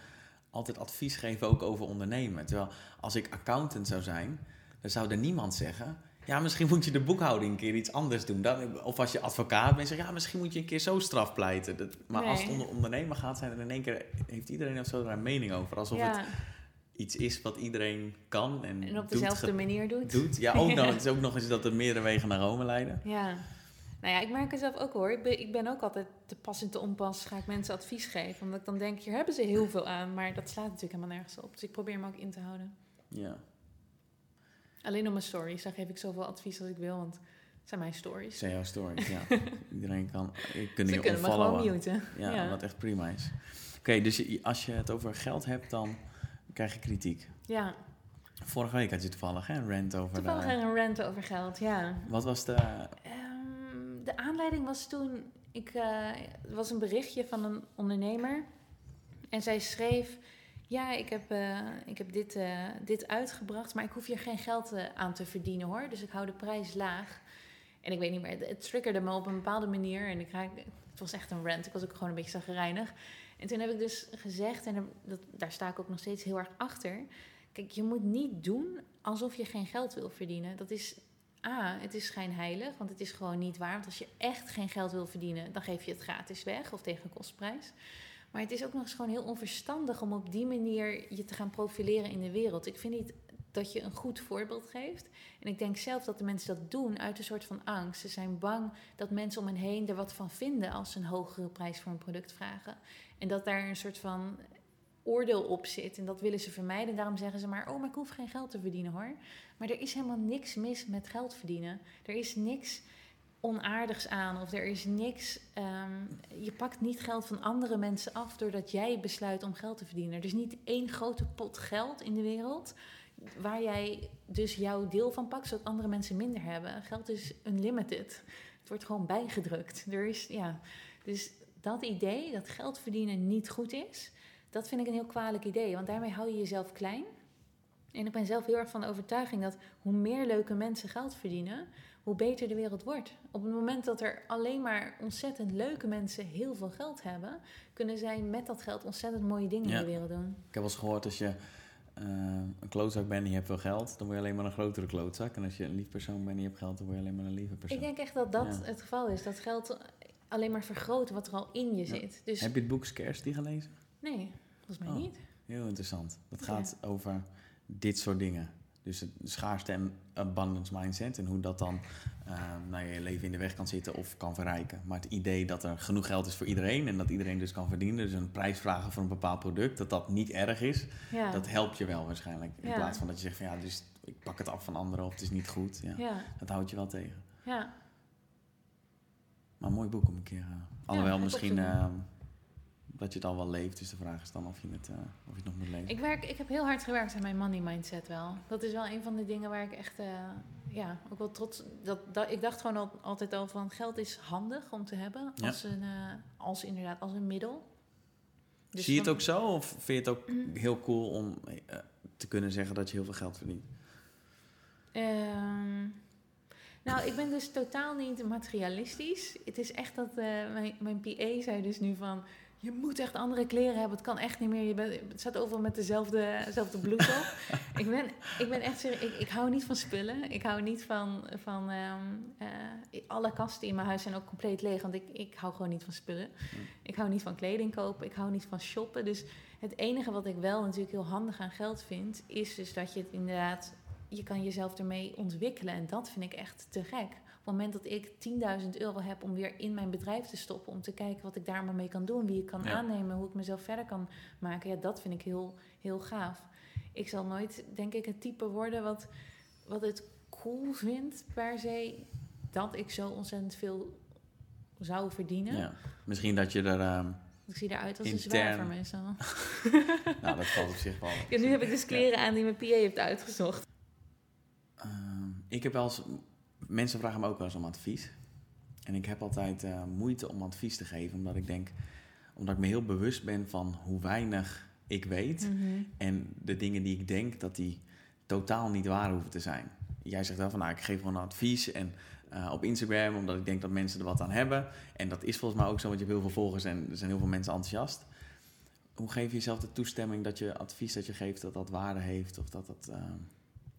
Speaker 1: altijd advies geven ook over ondernemen. Terwijl als ik accountant zou zijn, dan zou er niemand zeggen... Ja, misschien moet je de boekhouding een keer iets anders doen. Dan, of als je advocaat bent, zeg ja, misschien moet je een keer zo straf pleiten. Dat, maar als het onder ondernemer gaat, zijn er in één keer, heeft iedereen of zo daar een mening over. Alsof het iets is wat iedereen kan en,
Speaker 2: en op dezelfde manier doet.
Speaker 1: doet. Ja, ook nog, het is ook nog eens dat er meerdere wegen naar Rome leiden.
Speaker 2: Ja. Nou ja, ik merk het zelf ook hoor. Ik ben, ik ben ook altijd te pas en te onpas ga ik mensen advies geven. Omdat ik dan denk, hier hebben ze heel veel aan. Maar dat slaat natuurlijk helemaal nergens op. Dus ik probeer me ook in te houden.
Speaker 1: Ja.
Speaker 2: Alleen op mijn stories, daar geef ik zoveel advies als ik wil. Want het zijn mijn stories. Het
Speaker 1: zijn jouw stories, ja. Iedereen kan... Je kunt
Speaker 2: Ze kunnen me gewoon muten.
Speaker 1: Ja, ja, wat echt prima is. Oké, dus je, als je het over geld hebt, dan krijg je kritiek.
Speaker 2: Ja.
Speaker 1: Vorige week had je toevallig hè, een rant over...
Speaker 2: Toevallig de... een rant over geld, ja.
Speaker 1: Wat was de...
Speaker 2: de aanleiding was toen, ik, uh, er was een berichtje van een ondernemer. En zij schreef: Ja, ik heb, eh, ik heb dit, eh, dit uitgebracht, maar ik hoef hier geen geld eh, aan te verdienen hoor. Dus ik hou de prijs laag. En ik weet niet meer, het, triggerde me op een bepaalde manier. En ik raak, het was echt een rant. Ik was ook gewoon een beetje zagrijnig. En toen heb ik dus gezegd, en dat, daar sta ik ook nog steeds heel erg achter. Kijk, je moet niet doen alsof je geen geld wil verdienen. Dat is A, het is schijnheilig, want het is gewoon niet waar. Want als je echt geen geld wil verdienen, dan geef je het gratis weg of tegen kostprijs. Maar het is ook nog eens gewoon heel onverstandig om op die manier je te gaan profileren in de wereld. Ik vind niet dat je een goed voorbeeld geeft. En ik denk zelf dat de mensen dat doen uit een soort van angst. Ze zijn bang dat mensen om hen heen er wat van vinden als ze een hogere prijs voor een product vragen. En dat daar een soort van oordeel op zit. En dat willen ze vermijden. Daarom zeggen ze maar: Oh, maar ik hoef geen geld te verdienen hoor. Maar er is helemaal niks mis met geld verdienen. Er is niks onaardigs aan of er is niks. ehm, je pakt niet geld van andere mensen af doordat jij besluit om geld te verdienen. Er is niet één grote pot geld in de wereld waar jij dus jouw deel van pakt zodat andere mensen minder hebben. Geld is unlimited. Het wordt gewoon bijgedrukt. Er is, ja. Dus dat idee dat geld verdienen niet goed is, dat vind ik een heel kwalijk idee. Want daarmee hou je jezelf klein. En ik ben zelf heel erg van de overtuiging dat hoe meer leuke mensen geld verdienen, hoe beter de wereld wordt. Op het moment dat er alleen maar ontzettend leuke mensen heel veel geld hebben, kunnen zij met dat geld ontzettend mooie dingen
Speaker 1: Ja.
Speaker 2: in de wereld doen.
Speaker 1: Ik heb wel eens gehoord als je eh, een klootzak bent en je hebt veel geld, dan word je alleen maar een grotere klootzak. En als je een lief persoon bent en je hebt geld, dan word je alleen maar een lieve persoon.
Speaker 2: Ik denk echt dat dat
Speaker 1: Ja.
Speaker 2: het geval is. Dat geld alleen maar vergroot wat er al in je
Speaker 1: Ja.
Speaker 2: zit. Dus
Speaker 1: Heb je het boek Scarcity gelezen?
Speaker 2: nee, volgens mij
Speaker 1: Oh.
Speaker 2: niet.
Speaker 1: Heel interessant. Dat gaat over dit soort dingen. Dus het schaarste en abundance mindset en hoe dat dan eh, nou, je leven in de weg kan zitten of kan verrijken. Maar het idee dat er genoeg geld is voor iedereen en dat iedereen dus kan verdienen, dus een prijs vragen voor een bepaald product, dat dat niet erg is,
Speaker 2: Ja.
Speaker 1: dat helpt je wel waarschijnlijk. In
Speaker 2: Ja.
Speaker 1: plaats van dat je zegt van ja, dus ik pak het af van anderen of het is niet goed. Ja,
Speaker 2: ja,
Speaker 1: Dat houdt je wel tegen.
Speaker 2: ja.
Speaker 1: Maar een mooi boek om een keer. eh, alhoewel misschien. Dat je het al wel leeft, dus de vraag is dan of je het, eh, of je het nog moet lezen.
Speaker 2: Ik, werk, ik heb heel hard gewerkt aan mijn money mindset wel. Dat is wel een van de dingen waar ik echt, eh, ja, ook wel trots... Dat, dat, ik dacht gewoon al, altijd al van geld is handig om te hebben.
Speaker 1: Ja.
Speaker 2: Als, een, eh, als inderdaad, als een middel. Dus
Speaker 1: Zie je het ook zo of vind je het ook
Speaker 2: Mm.
Speaker 1: heel cool om te kunnen zeggen dat je heel veel geld verdient?
Speaker 2: Ehm, nou, ik ben dus totaal niet materialistisch. Het is echt dat mijn, mijn PA zei dus nu van... Je moet echt andere kleren hebben. Het kan echt niet meer. Je bent, het staat overal met dezelfde, dezelfde blouse op. ik, ben, ik ben echt serieus. Ik, ik hou niet van spullen. Ik hou niet van... van ehm, eh, alle kasten in mijn huis zijn ook compleet leeg. Want ik, ik hou gewoon niet van spullen. Ik hou niet van kleding kopen. Ik hou niet van shoppen. Dus het enige wat ik wel natuurlijk heel handig aan geld vind... is dus dat je het inderdaad je kan jezelf ermee ontwikkelen. En dat vind ik echt te gek. Op het moment dat ik 10.000 euro heb om weer in mijn bedrijf te stoppen, om te kijken wat ik daar maar mee kan doen, wie ik kan
Speaker 1: Ja.
Speaker 2: aannemen, hoe ik mezelf verder kan maken, ja, dat vind ik heel, heel gaaf. Ik zal nooit, denk ik, het type worden wat, wat het cool vindt per se dat ik zo ontzettend veel zou verdienen.
Speaker 1: Ja. Misschien dat je er... ehm,
Speaker 2: Ik zie eruit als een zwerver meestal.
Speaker 1: nou, dat valt op zich wel.
Speaker 2: Ja, nu heb ik dus kleren aan die mijn PA heeft uitgezocht.
Speaker 1: Ehm, ik heb wel eens... Mensen vragen me ook wel eens om advies. En ik heb altijd eh, moeite om advies te geven, omdat ik denk... Omdat ik me heel bewust ben van hoe weinig ik weet...
Speaker 2: Mhm.
Speaker 1: En de dingen die ik denk dat die totaal niet waar hoeven te zijn. Jij zegt wel van nou, ik geef gewoon advies en eh, op Instagram, omdat ik denk dat mensen er wat aan hebben. En dat is volgens mij ook zo, want je hebt heel veel volgers en er zijn heel veel mensen enthousiast. Hoe geef je jezelf de toestemming dat je advies dat je geeft, dat dat waarde heeft of dat dat, eh,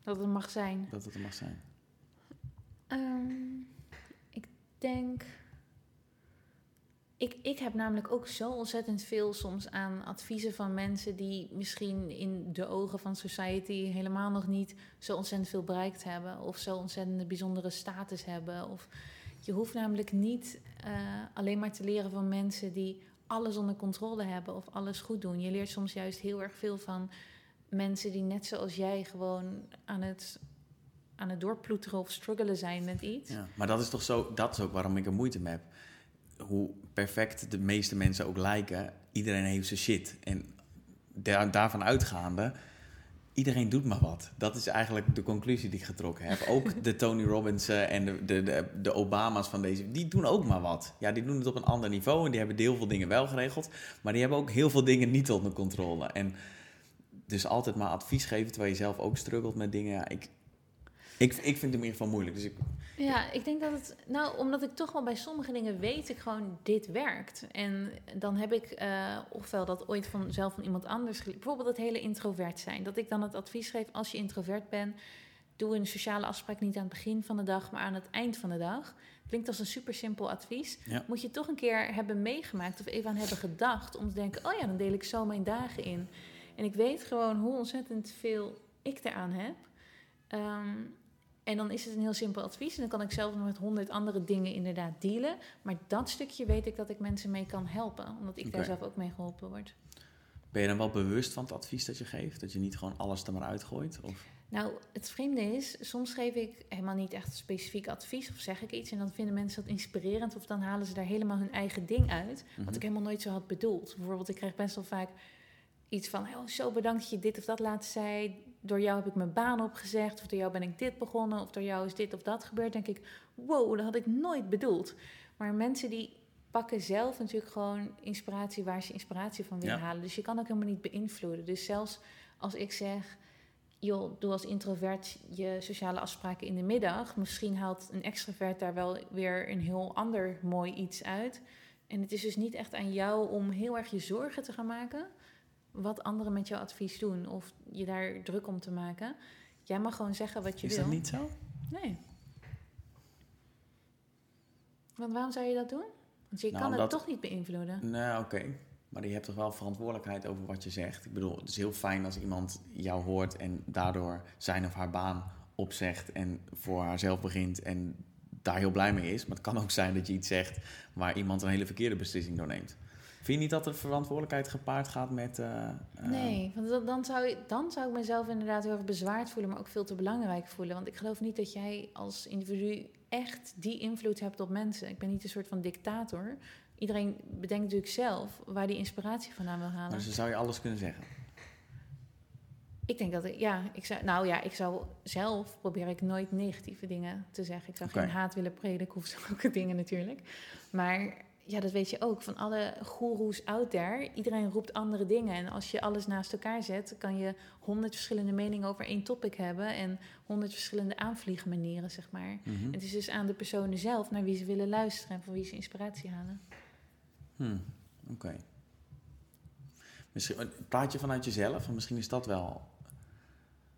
Speaker 2: Dat het mag zijn.
Speaker 1: dat het er mag zijn?
Speaker 2: Ehm, ik denk. Ik, ik heb namelijk ook zo ontzettend veel soms aan adviezen van mensen die misschien in de ogen van society helemaal nog niet zo ontzettend veel bereikt hebben. Of zo ontzettend bijzondere status hebben. Of je hoeft namelijk niet eh, alleen maar te leren van mensen die alles onder controle hebben of alles goed doen. Je leert soms juist heel erg veel van mensen die net zoals jij gewoon aan het aan het doorploeteren of struggelen zijn met iets.
Speaker 1: Ja, maar dat is toch zo, dat is ook waarom ik er moeite mee heb. Hoe perfect de meeste mensen ook lijken, iedereen heeft zijn shit. En daar, daarvan uitgaande iedereen doet maar wat. Dat is eigenlijk de conclusie die ik getrokken heb. Ook de Tony Robbins en de, de, de, de, Obama's van deze, die doen ook maar wat. Ja, die doen het op een ander niveau en die hebben heel veel dingen wel geregeld. Maar die hebben ook heel veel dingen niet onder controle. En dus altijd maar advies geven terwijl je zelf ook struggelt met dingen. Ja, ik, ik, ik vind het in ieder geval moeilijk. Dus ik...
Speaker 2: Ja, ik denk dat het. Nou, omdat ik toch wel bij sommige dingen weet ik gewoon dit werkt. En dan heb ik uh, ofwel dat ooit van zelf van iemand anders geleerd. Bijvoorbeeld het hele introvert zijn. Dat ik dan het advies geef als je introvert bent. Doe een sociale afspraak niet aan het begin van de dag, maar aan het eind van de dag. Klinkt als een super simpel advies. Moet je toch een keer hebben meegemaakt of even aan hebben gedacht. Om te denken: oh ja, dan deel ik zo mijn dagen in. En ik weet gewoon hoe ontzettend veel ik eraan heb. Um, en dan is het een heel simpel advies. En dan kan ik zelf nog met honderd andere dingen inderdaad dealen. Maar dat stukje weet ik dat ik mensen mee kan helpen. Omdat ik daar zelf ook mee geholpen word.
Speaker 1: Ben je dan wel bewust van het advies dat je geeft? Dat je niet gewoon alles er maar uitgooit? Of?
Speaker 2: Nou, het vreemde is, soms geef ik helemaal niet echt specifiek advies of zeg ik iets en dan vinden mensen dat inspirerend of dan halen ze daar helemaal hun eigen ding uit, wat mhm. ik helemaal nooit zo had bedoeld. Bijvoorbeeld, ik krijg best wel vaak iets van, oh, zo bedankt dat je dit of dat laatst zei, door jou heb ik mijn baan opgezegd, of door jou ben ik dit begonnen, of door jou is dit of dat gebeurd, denk ik, wow, dat had ik nooit bedoeld. Maar mensen die pakken zelf natuurlijk gewoon inspiratie waar ze inspiratie van willen halen. Dus je kan ook helemaal niet beïnvloeden. Dus zelfs als ik zeg, joh, doe als introvert je sociale afspraken in de middag, misschien haalt een extrovert daar wel weer een heel ander mooi iets uit. En het is dus niet echt aan jou om heel erg je zorgen te gaan maken wat anderen met jouw advies doen of je daar druk om te maken. Jij mag gewoon zeggen wat je
Speaker 1: wil.
Speaker 2: Is
Speaker 1: dat niet zo?
Speaker 2: Nee. Want waarom zou je dat doen? Want je nou, kan het toch niet beïnvloeden.
Speaker 1: Nee, oké. Maar je hebt toch wel verantwoordelijkheid over wat je zegt. Ik bedoel, het is heel fijn als iemand jou hoort en daardoor zijn of haar baan opzegt en voor haarzelf begint en daar heel blij mee is. Maar het kan ook zijn dat je iets zegt waar iemand een hele verkeerde beslissing door neemt. Vind je niet dat de verantwoordelijkheid gepaard gaat met... Uh,
Speaker 2: nee, want dan zou, dan zou ik mezelf inderdaad heel erg bezwaard voelen, maar ook veel te belangrijk voelen. Want ik geloof niet dat jij als individu echt die invloed hebt op mensen. Ik ben niet een soort van dictator. Iedereen bedenkt natuurlijk zelf waar die inspiratie vandaan wil halen.
Speaker 1: Maar ze zou je alles kunnen zeggen?
Speaker 2: Ik denk dat ik, ja, ik zou, nou ja, ik zou zelf probeer ik nooit negatieve dingen te zeggen. Ik zou geen haat willen prediken of zulke dingen natuurlijk. Maar ja, dat weet je ook, van alle goeroes out there. Iedereen roept andere dingen. En als je alles naast elkaar zet, kan je honderd verschillende meningen over één topic hebben. En honderd verschillende aanvliegmanieren, zeg maar. Mhm. Het is dus aan de personen zelf naar wie ze willen luisteren en van wie ze inspiratie halen.
Speaker 1: Hmm, Oké. Misschien Praat je vanuit jezelf? En misschien is dat wel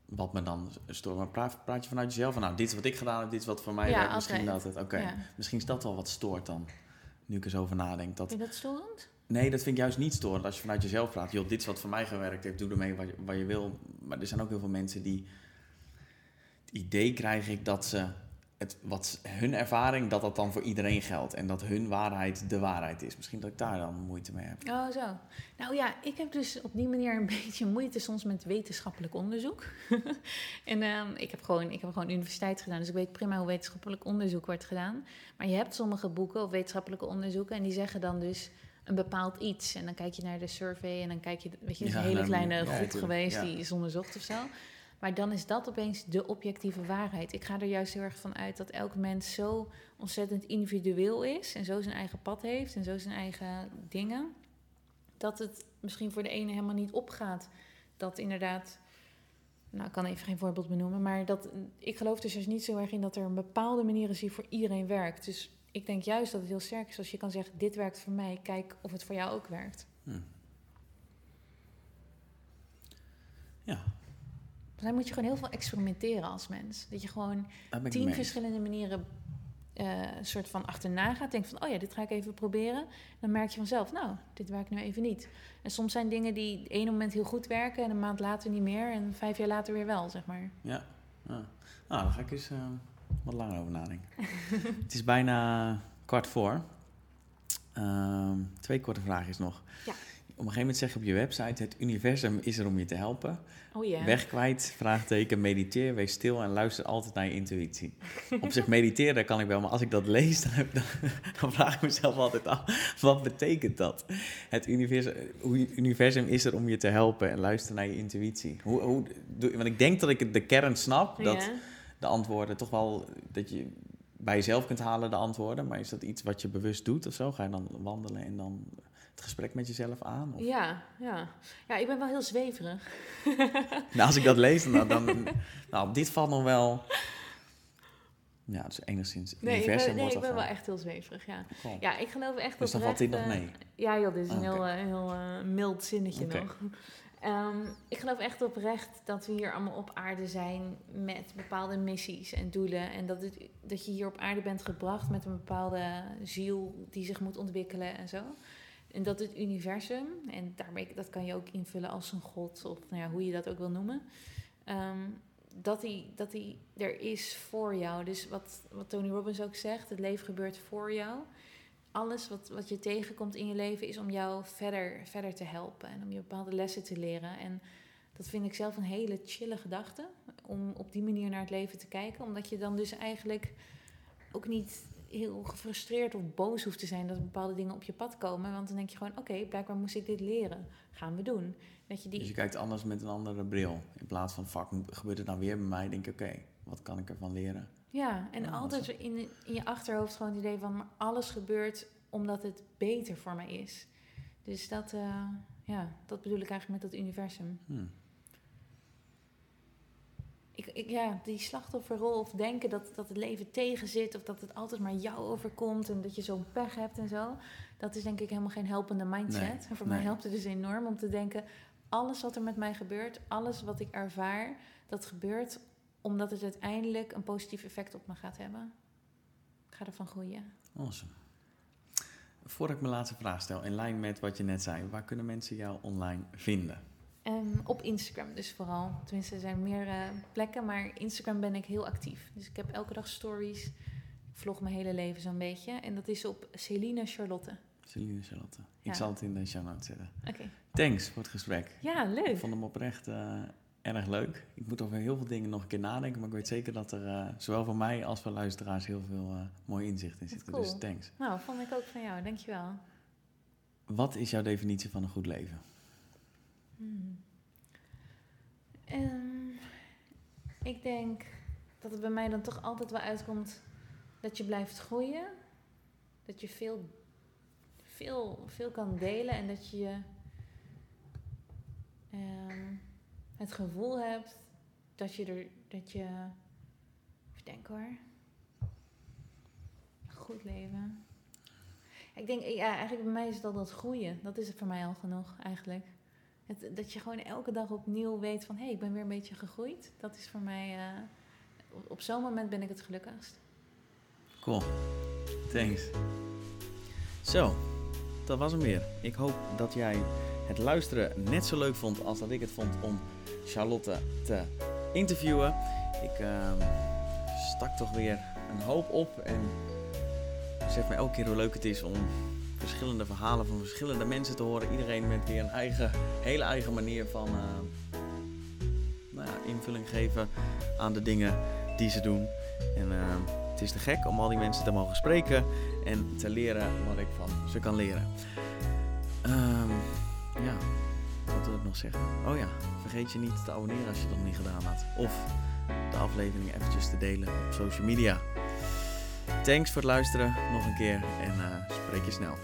Speaker 1: wat me dan stoort. Maar praat, praat je vanuit jezelf van, nou, dit is wat ik gedaan heb, dit is wat voor mij ja, Misschien dat het, oké. Misschien is dat wel wat stoort dan nu ik er zo over nadenk.
Speaker 2: Dat... Vind je dat storend?
Speaker 1: Nee, dat vind ik juist niet storend. Als je vanuit jezelf praat, joh, dit is wat voor mij gewerkt heeft, doe ermee wat je, wat je wil. Maar er zijn ook heel veel mensen die het idee krijgen dat ze het, wat hun ervaring, dat dat dan voor iedereen geldt. En dat hun waarheid de waarheid is. Misschien dat ik daar dan moeite mee heb.
Speaker 2: Oh, zo. Nou ja, ik heb dus op die manier een beetje moeite soms met wetenschappelijk onderzoek. en um, ik, heb gewoon, ik heb gewoon universiteit gedaan, dus ik weet prima hoe wetenschappelijk onderzoek wordt gedaan. Maar je hebt sommige boeken of wetenschappelijke onderzoeken en die zeggen dan dus een bepaald iets. En dan kijk je naar de survey en dan kijk je, weet je, is een hele kleine groep geweest die is onderzocht of zo. Maar dan is dat opeens de objectieve waarheid. Ik ga er juist heel erg van uit dat elk mens zo ontzettend individueel is en zo zijn eigen pad heeft en zo zijn eigen dingen. Dat het misschien voor de ene helemaal niet opgaat. Dat inderdaad, nou ik kan even geen voorbeeld benoemen, maar dat, ik geloof dus, dus niet zo erg in dat er een bepaalde manier is die voor iedereen werkt. Dus ik denk juist dat het heel sterk is als je kan zeggen: dit werkt voor mij, kijk of het voor jou ook werkt. Hm.
Speaker 1: Ja,
Speaker 2: dan moet je gewoon heel veel experimenteren als mens. Dat je gewoon tien verschillende manieren uh, soort van achterna gaat. Denk van, oh ja, dit ga ik even proberen. Dan merk je vanzelf, nou, dit werkt nu even niet. En soms zijn dingen die ene moment heel goed werken... en een maand later niet meer en vijf jaar later weer wel, zeg maar.
Speaker 1: Ja, ja. nou, daar ga ik eens uh, wat langer over nadenken. Het is bijna kwart voor. Uh, twee korte vragen is nog.
Speaker 2: Ja.
Speaker 1: Een gegeven moment zeg je op je website: het universum is er om je te helpen.
Speaker 2: Oh ja.
Speaker 1: Weg kwijt, vraagteken, mediteer, wees stil en luister altijd naar je intuïtie. Op zich mediteren kan ik wel, maar als ik dat lees, dan, heb, dan, dan vraag ik mezelf altijd af, wat betekent dat? Het universum, universum is er om je te helpen en luister naar je intuïtie. Hoe, hoe, want ik denk dat ik de kern snap, dat de antwoorden toch wel, dat je bij jezelf kunt halen de antwoorden, maar is dat iets wat je bewust doet of zo? Ga je dan wandelen en dan het gesprek met jezelf aan? Of?
Speaker 2: Ja, ja. ja, ik ben wel heel zweverig.
Speaker 1: Nou, als ik dat lees, dan, dan nou, dit valt nog wel. Ja, dus enigszins
Speaker 2: Nee, ik ben, nee, ik
Speaker 1: dat
Speaker 2: ben wel echt heel zweverig, ja.
Speaker 1: Cool.
Speaker 2: Ja, ik geloof echt
Speaker 1: Dus dan valt dit nog
Speaker 2: eh,
Speaker 1: mee.
Speaker 2: Ja joh, dit is een
Speaker 1: Ah,
Speaker 2: heel, eh, heel eh, mild zinnetje nog. Ehm, ik geloof echt oprecht dat we hier allemaal op aarde zijn met bepaalde missies en doelen. En dat, het, dat je hier op aarde bent gebracht met een bepaalde ziel die zich moet ontwikkelen en zo. En dat het universum, en daarmee, dat kan je ook invullen als een god, of nou ja, hoe je dat ook wil noemen. ehm, dat die, dat er is voor jou. Dus wat, wat Tony Robbins ook zegt, het leven gebeurt voor jou alles wat, wat je tegenkomt in je leven is om jou verder, verder te helpen en om je bepaalde lessen te leren. En dat vind ik zelf een hele chille gedachte, om op die manier naar het leven te kijken. Omdat je dan dus eigenlijk ook niet heel gefrustreerd of boos hoeft te zijn dat bepaalde dingen op je pad komen. Want dan denk je gewoon, oké, blijkbaar moest ik dit leren. Gaan we doen. Dat je die...
Speaker 1: Dus je kijkt anders met een andere bril. In plaats van, fuck, gebeurt het nou weer bij mij? Denk ik, oké, wat kan ik ervan leren?
Speaker 2: Ja, en altijd
Speaker 1: dat
Speaker 2: in, in je achterhoofd gewoon het idee van... maar alles gebeurt omdat het beter voor mij is. Dus dat, eh, ja, dat bedoel ik eigenlijk met dat universum.
Speaker 1: Hm.
Speaker 2: Ik, ik, ja, die slachtofferrol of denken dat, dat het leven tegen zit... of dat het altijd maar jou overkomt en dat je zo'n pech hebt en zo... dat is denk ik helemaal geen helpende mindset.
Speaker 1: Nee,
Speaker 2: en voor mij helpt het dus enorm om te denken... alles wat er met mij gebeurt, alles wat ik ervaar... dat gebeurt omdat het uiteindelijk een positief effect op me gaat hebben. Ik ga ervan groeien.
Speaker 1: Awesome. Voordat ik mijn laatste vraag stel, in lijn met wat je net zei, waar kunnen mensen jou online vinden?
Speaker 2: Ehm, op Instagram dus vooral. Tenminste, er zijn meer eh, plekken, maar Instagram ben ik heel actief. Dus ik heb elke dag stories. Ik vlog mijn hele leven zo'n beetje. En dat is op Celine Charlotte.
Speaker 1: Celine Charlotte. Ik zal het in de show notes zetten.
Speaker 2: Oké.
Speaker 1: Thanks voor het gesprek.
Speaker 2: Ja,
Speaker 1: Ik
Speaker 2: leuk.
Speaker 1: vond hem oprecht eh, erg leuk. Ik moet over heel veel dingen nog een keer nadenken, maar ik weet zeker dat er eh, zowel voor mij als voor luisteraars heel veel mooi inzicht in zit.
Speaker 2: cool.
Speaker 1: Dus thanks.
Speaker 2: Nou, vond ik ook van jou. Dankjewel.
Speaker 1: Wat is jouw definitie van een goed leven?
Speaker 2: Hmm. Ik denk dat het bij mij dan toch altijd wel uitkomt dat je blijft groeien. Dat je veel, veel, veel kan delen en dat je ehm, het gevoel hebt dat je er, dat je, even denken hoor, goed leven. Ik denk, ja, eigenlijk bij mij is al dat groeien. Dat is het voor mij al genoeg eigenlijk. Dat je gewoon elke dag opnieuw weet van... hé, hey, ik ben weer een beetje gegroeid. Dat is voor mij... eh, op, zo'n moment ben ik het gelukkigst.
Speaker 1: Cool. Thanks. Zo, dat was hem weer. Ik hoop dat jij het luisteren net zo leuk vond als dat ik het vond om Charlotte te interviewen. Ik ehm, stak toch weer een hoop op en besef me elke keer hoe leuk het is om verschillende verhalen van verschillende mensen te horen. Iedereen met weer een eigen, hele eigen manier van eh, nou ja, invulling geven aan de dingen die ze doen. En ehm, het is te gek om al die mensen te mogen spreken en te leren wat ik van ze kan leren. Ehm, ja, wat wil ik nog zeggen? Oh ja, vergeet je niet te abonneren als je dat nog niet gedaan had. Of de aflevering eventjes te delen op social media. Thanks voor het luisteren nog een keer en eh, spreek je snel.